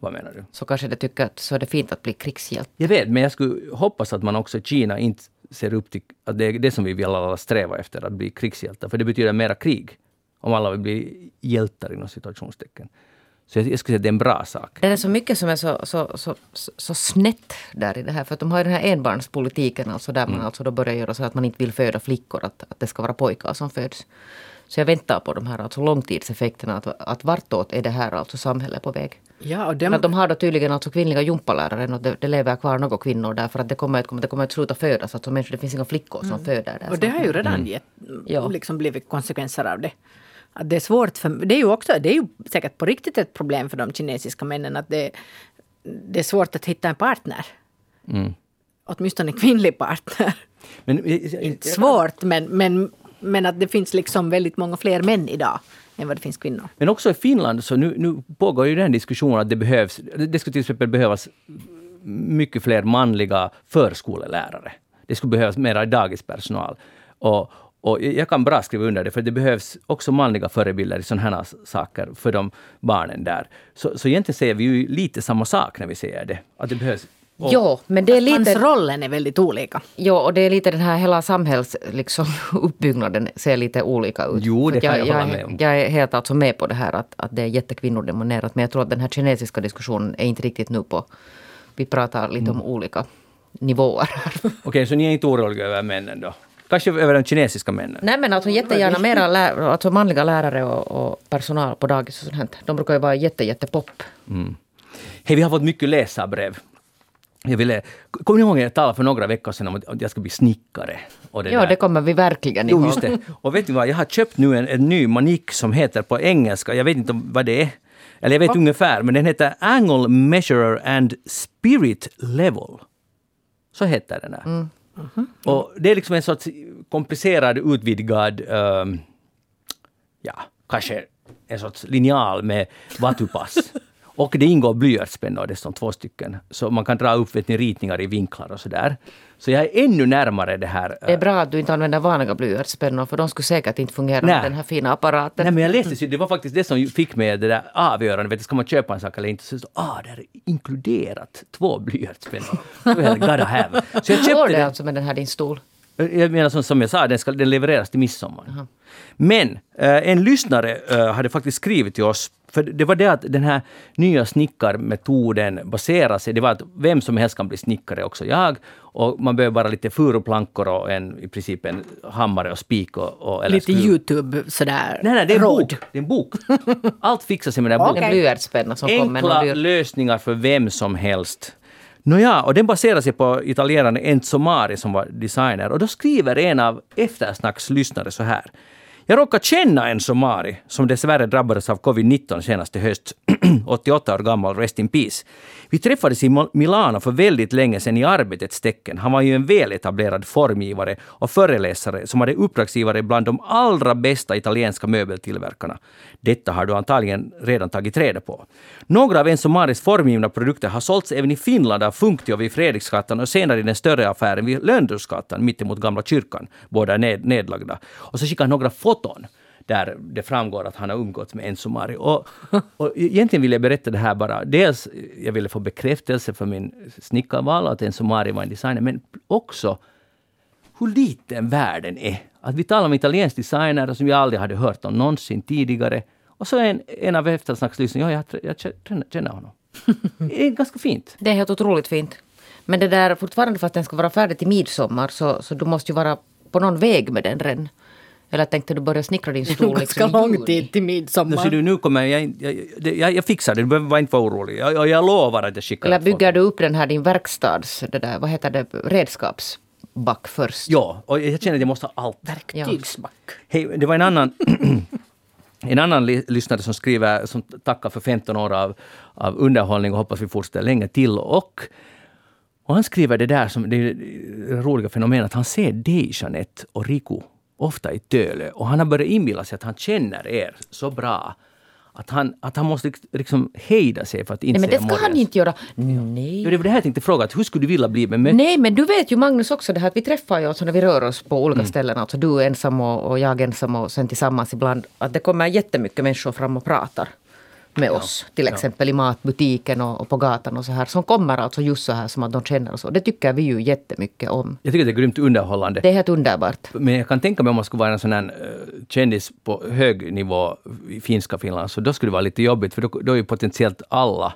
Vad menar du? Så kanske det tycker att så är det fint att bli krigshjälte. Jag vet, men jag skulle hoppas att man också i Kina inte ser upp till att det är det som vi vill alla sträva efter, att bli krigshjältar. För det betyder mera krig. Om alla vill bli hjältar inom situationstecken. Så jag, jag skulle säga att det är en bra sak. Det är så mycket som är så, så, så, så, så snett där i det här. För att de har ju den här enbarnspolitiken alltså där man mm. alltså då börjar göra så att man inte vill föda flickor. Att, att det ska vara pojkar som föds. Så jag väntar på de här alltså långtidseffekterna. Att, att vartåt är det här alltså samhället på väg? Ja, och dem... att de har då tydligen alltså kvinnliga gympalärare och det, det lever kvar några kvinnor där för att det kommer, att, det kommer att sluta födas. Alltså människor, det finns inga flickor som mm. föder där. Och det har ju redan mm. gett, liksom blivit konsekvenser av det. Att det är svårt för, det är ju också, det är ju säkert på riktigt ett problem för de kinesiska männen att det, det är svårt att hitta en partner. Mm. Åtminstone en kvinnlig partner. Men, jag- Svårt, men, men, men att det finns liksom väldigt många fler män idag än vad det finns kvinnor. Men också i Finland så nu, nu pågår ju den diskussionen att det behövs, det skulle till exempel behövas mycket fler manliga förskolelärare. Det skulle behövas mera dagispersonal. Och, och jag kan bra skriva under det, för det behövs också manliga förebilder i sådana här saker för de barnen där. Så, så egentligen säger vi ju lite samma sak när vi säger det, att det behövs. Och- Jo, men det är Hans lite... rollen är väldigt olika. Jo, och det är lite den här hela samhälls, liksom, uppbyggnaden ser lite olika ut. Jo, det kan jag hålla jag, med om. Jag är helt alltså med på det här att, att det är jättekvinnodominerat. Men jag tror att den här kinesiska diskussionen är inte riktigt nu på... Vi pratar lite Mm. om olika nivåer här. Okej, så ni är inte oroliga över männen då? Kanske över de kinesiska männen? Nej men alltså jättegärna mera lä- alltså manliga lärare och, och personal på dagis och sånt. här. De brukar ju vara jätte, jättepop. Hej, vi har fått mycket läsarbrev. Jag ville, kommer ni ihåg att jag talade för några veckor sedan om att jag ska bli snickare? Och det Ja, där. det kommer vi verkligen Jo, ihåg. just det. Och vet ni vad, jag har köpt nu en, en ny manik som heter på engelska, jag vet inte om- vad det är. Eller jag vet ungefär, men den heter Angle Measurer and Spirit Level. Så heter den där. Mm-hmm. Och det är liksom en sorts komplicerad, utvidgad, um, ja, kanske en sorts linjal med vatupass. Och det ingår blyertspennor dessutom, två stycken. Så man kan dra upp vet ni, ritningar i vinklar och sådär. Så jag är ännu närmare det här. Det är bra att du inte använder vanliga blyertspennor för de skulle säkert inte fungera Nej. med den här fina apparaten. Nej, men jag läste, det var faktiskt det som fick mig det där avgörande. Vet du, ska man köpa en sak eller inte? Så det stod, ah, det är inkluderat två blyertspennor. Så gotta have. Så jag Går köpte det den. alltså med den här din stol? Jag menar som, som jag sa, den, ska, den levereras till midsommar. Men eh, en lyssnare eh, hade faktiskt skrivit till oss, för det var det att den här nya snickarmetoden baserar sig, det var att vem som helst kan bli snickare, också jag. Och man behöver bara lite furuplankor och en, i princip en hammare och spik och, och eller Lite skruv. Youtube sådär. Nej, nej, det är en råd. bok. Det är en bok. Allt fixar sig med den här boken. En blyertspenna som Enkla dyr... lösningar för vem som helst. Nåja, och den baserar sig på italienaren Enzo Mari som var designer. Och då skriver en av eftersnackslyssnare så här. Jag råkar känna en Mari, som dessvärre drabbades av covid-19 senast i höst. 88 år gammal, rest in peace. Vi träffades i Milano för väldigt länge sedan i arbetets tecken. Han var ju en väletablerad formgivare och föreläsare som hade uppdragsgivare bland de allra bästa italienska möbeltillverkarna. Detta har du antagligen redan tagit reda på. Några av en Maris formgivna produkter har sålts även i Finland av Funktio vid Fredriksgatan och senare i den större affären vid Lönnrosgatan mittemot Gamla kyrkan. Båda är ned, nedlagda. Och så skickar han några foton där det framgår att han har umgåtts med Enzo Mari. Och, och egentligen vill jag berätta det här bara. Dels jag ville få bekräftelse för min snickarval, att Enzo Mari var en designer, men också hur liten världen är. Att vi talar om italiensk designer som jag aldrig hade hört om någonsin tidigare. Och så en, en av eftersnackslyssnarna, ja, jag, jag känner, känner honom. Det är ganska fint. Det är helt otroligt fint. Men det där fortfarande för att den ska vara färdig till midsommar så, så du måste ju vara på någon väg med den redan. Eller tänkte du börja snickra din Det är stol nog liksom ganska i lång tid till midsommar. ser du, nu kommer jag, jag, jag, jag, fixar det, du behöver inte vara orolig. Jag, jag, jag lovar att jag skickar Eller bygger du upp den här din verkstads, det där, vad heter det, redskapsback först? Ja, och jag känner att jag måste ha allt. Verktygsback. Hej, det var en annan, en annan li- lyssnare som skriver, som tackar för 15 år av, av underhållning och hoppas vi fortsätter länge till. Och, och han skriver det där som det, är det roliga fenomenet att han ser dig, Jeanette och Riku, ofta i Tölö. Och han har börjat inbilla sig att han känner er så bra. Att han, att han måste liksom hejda sig för att inte Nej men det ska han inte göra. Nej. Jo, det var det här jag tänkte fråga. Att hur skulle du vilja bli bemött? Nej, men du vet ju Magnus också det här att vi träffar ju alltså när vi rör oss på Mm. olika ställen. Alltså du ensam och, och jag ensam och sen tillsammans ibland. Att det kommer jättemycket människor fram och pratar med oss. Till exempel i matbutiken och, och på gatan och så här. Som kommer alltså just så här som att de känner oss. Och det tycker vi ju jättemycket om. Jag tycker det är grymt underhållande. Det är helt underbart. Men jag kan tänka mig om man skulle vara en sån här eh, kändis på hög nivå i finska Finland, så då skulle det vara lite jobbigt, för då, då är ju potentiellt alla.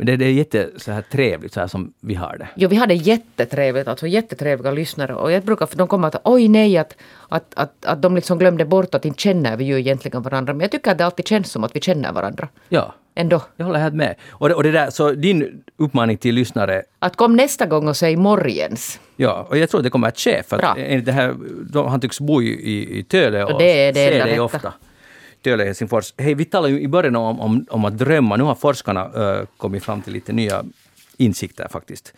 Men det, det är jätte så här trevligt, så här som vi har det. Jo, vi hade jättetrevligt, alltså jättetrevliga lyssnare. Och jag brukar, för de kommer att oj nej, att, att, att, att de liksom glömde bort att inte känner vi ju egentligen varandra. Men jag tycker att det alltid känns som att vi känner varandra. Ja, Ändå. jag håller helt med. Och det, och det där, så din uppmaning till lyssnare, Att kom nästa gång och säg morgens. ja, och jag tror att det kommer att ske, för att det här, de, han tycks bo i, i, i Töle och, Och det är det ser enda dig ofta. Töle, Helsingfors. Hej, vi talade ju i början om, om, om att drömma. Nu har forskarna uh, kommit fram till lite nya insikter faktiskt.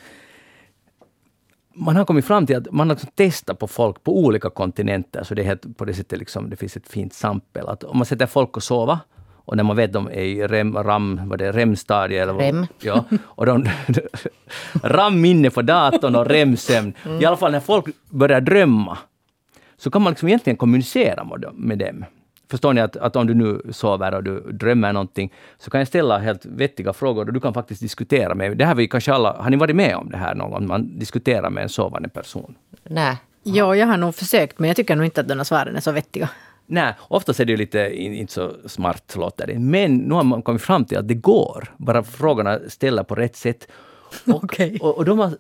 man har kommit fram till att man har liksom testat på folk på olika kontinenter, så det är på det sättet liksom, det finns ett fint samspel. Att om man sätter folk att sova, och när man vet de är i rem, ram, vad det är, REM-stadiet. Eller vad, Rem. Ja, och de, RAM-minne på datorn och REM-sömn. I alla fall när folk börjar drömma, så kan man liksom egentligen kommunicera med dem. Förstår ni att, att om du nu sover och du drömmer någonting, så kan jag ställa helt vettiga frågor och du kan faktiskt diskutera med Det här vi kanske alla, har ni varit med om det här någon gång? Man diskuterar med en sovande person. Nej. Ja, jag har nog försökt, men jag tycker nog inte att de här svaren är så vettiga. Nej, oftast är det ju lite in, inte så smart låter det. Men nu har man kommit fram till att det går, bara frågorna ställer på rätt sätt. Och, Okej. och, och de har,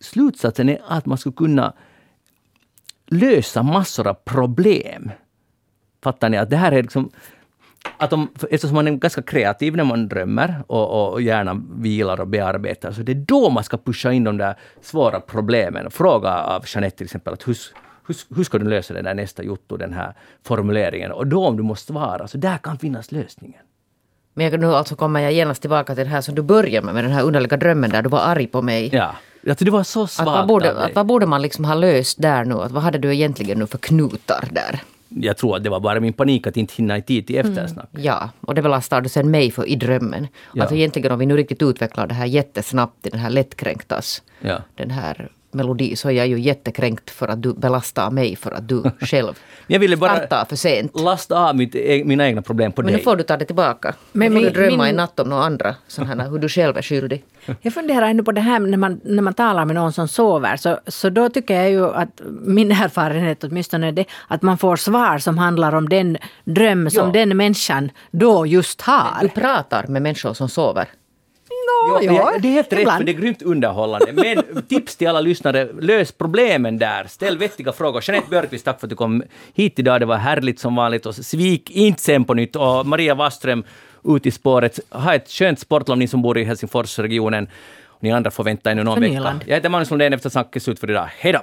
slutsatsen är att man skulle kunna lösa massor av problem. Fattar ni? Att det här är liksom... Att de, eftersom man är ganska kreativ när man drömmer och, och gärna vilar och bearbetar, så det är då man ska pusha in de där svåra problemen. Fråga av Jeanette till exempel, att hur, hur, hur ska du lösa det där nästa jotto, den här formuleringen? Och då om du måste svara, så där kan finnas lösningen. Men jag, nu alltså kommer jag genast tillbaka till det här som du började med, med den här underliga drömmen där du var arg på mig. Ja, alltså det var så Att svagt vad, borde, att vad borde man liksom ha löst där nu? Att vad hade du egentligen nu för knutar där? Jag tror att det var bara min panik att inte hinna i tid till eftersnack. Ja, och det belastar du sen mig för i drömmen. Ja. Alltså egentligen om vi nu riktigt utvecklar det här jättesnabbt den här lättkränktas, Ja. den här melodi, så är jag ju jättekränkt för att du belastar mig för att du själv Jag ville bara startar för sent. lasta av mitt, e- mina egna problem på Men dig. nu får du ta det tillbaka. Men Men nu får min- du drömma min- i natt om några andra, sådana här, hur du själv är skyldig. Jag funderar ännu på det här när man, när man talar med någon som sover. Så, så då tycker jag ju att min erfarenhet åtminstone är det att man får svar som handlar om den dröm som Ja. den människan då just Du har. pratar med människor som sover. Ja, ja, det, är helt rätt, för det är grymt underhållande. Men tips till alla lyssnare, lös problemen där. Ställ vettiga frågor. Jeanette Björkqvist, tack för att du kom hit idag. Det var härligt som vanligt. Och svik inte sen på nytt. Och Maria Waström, ut i spåret. Ha ett skönt sportlov, ni som bor i Helsingforsregionen. Ni andra får vänta ännu någon vecka. Jag heter Magnus Lundén, efter snacket slut för idag. Hej då!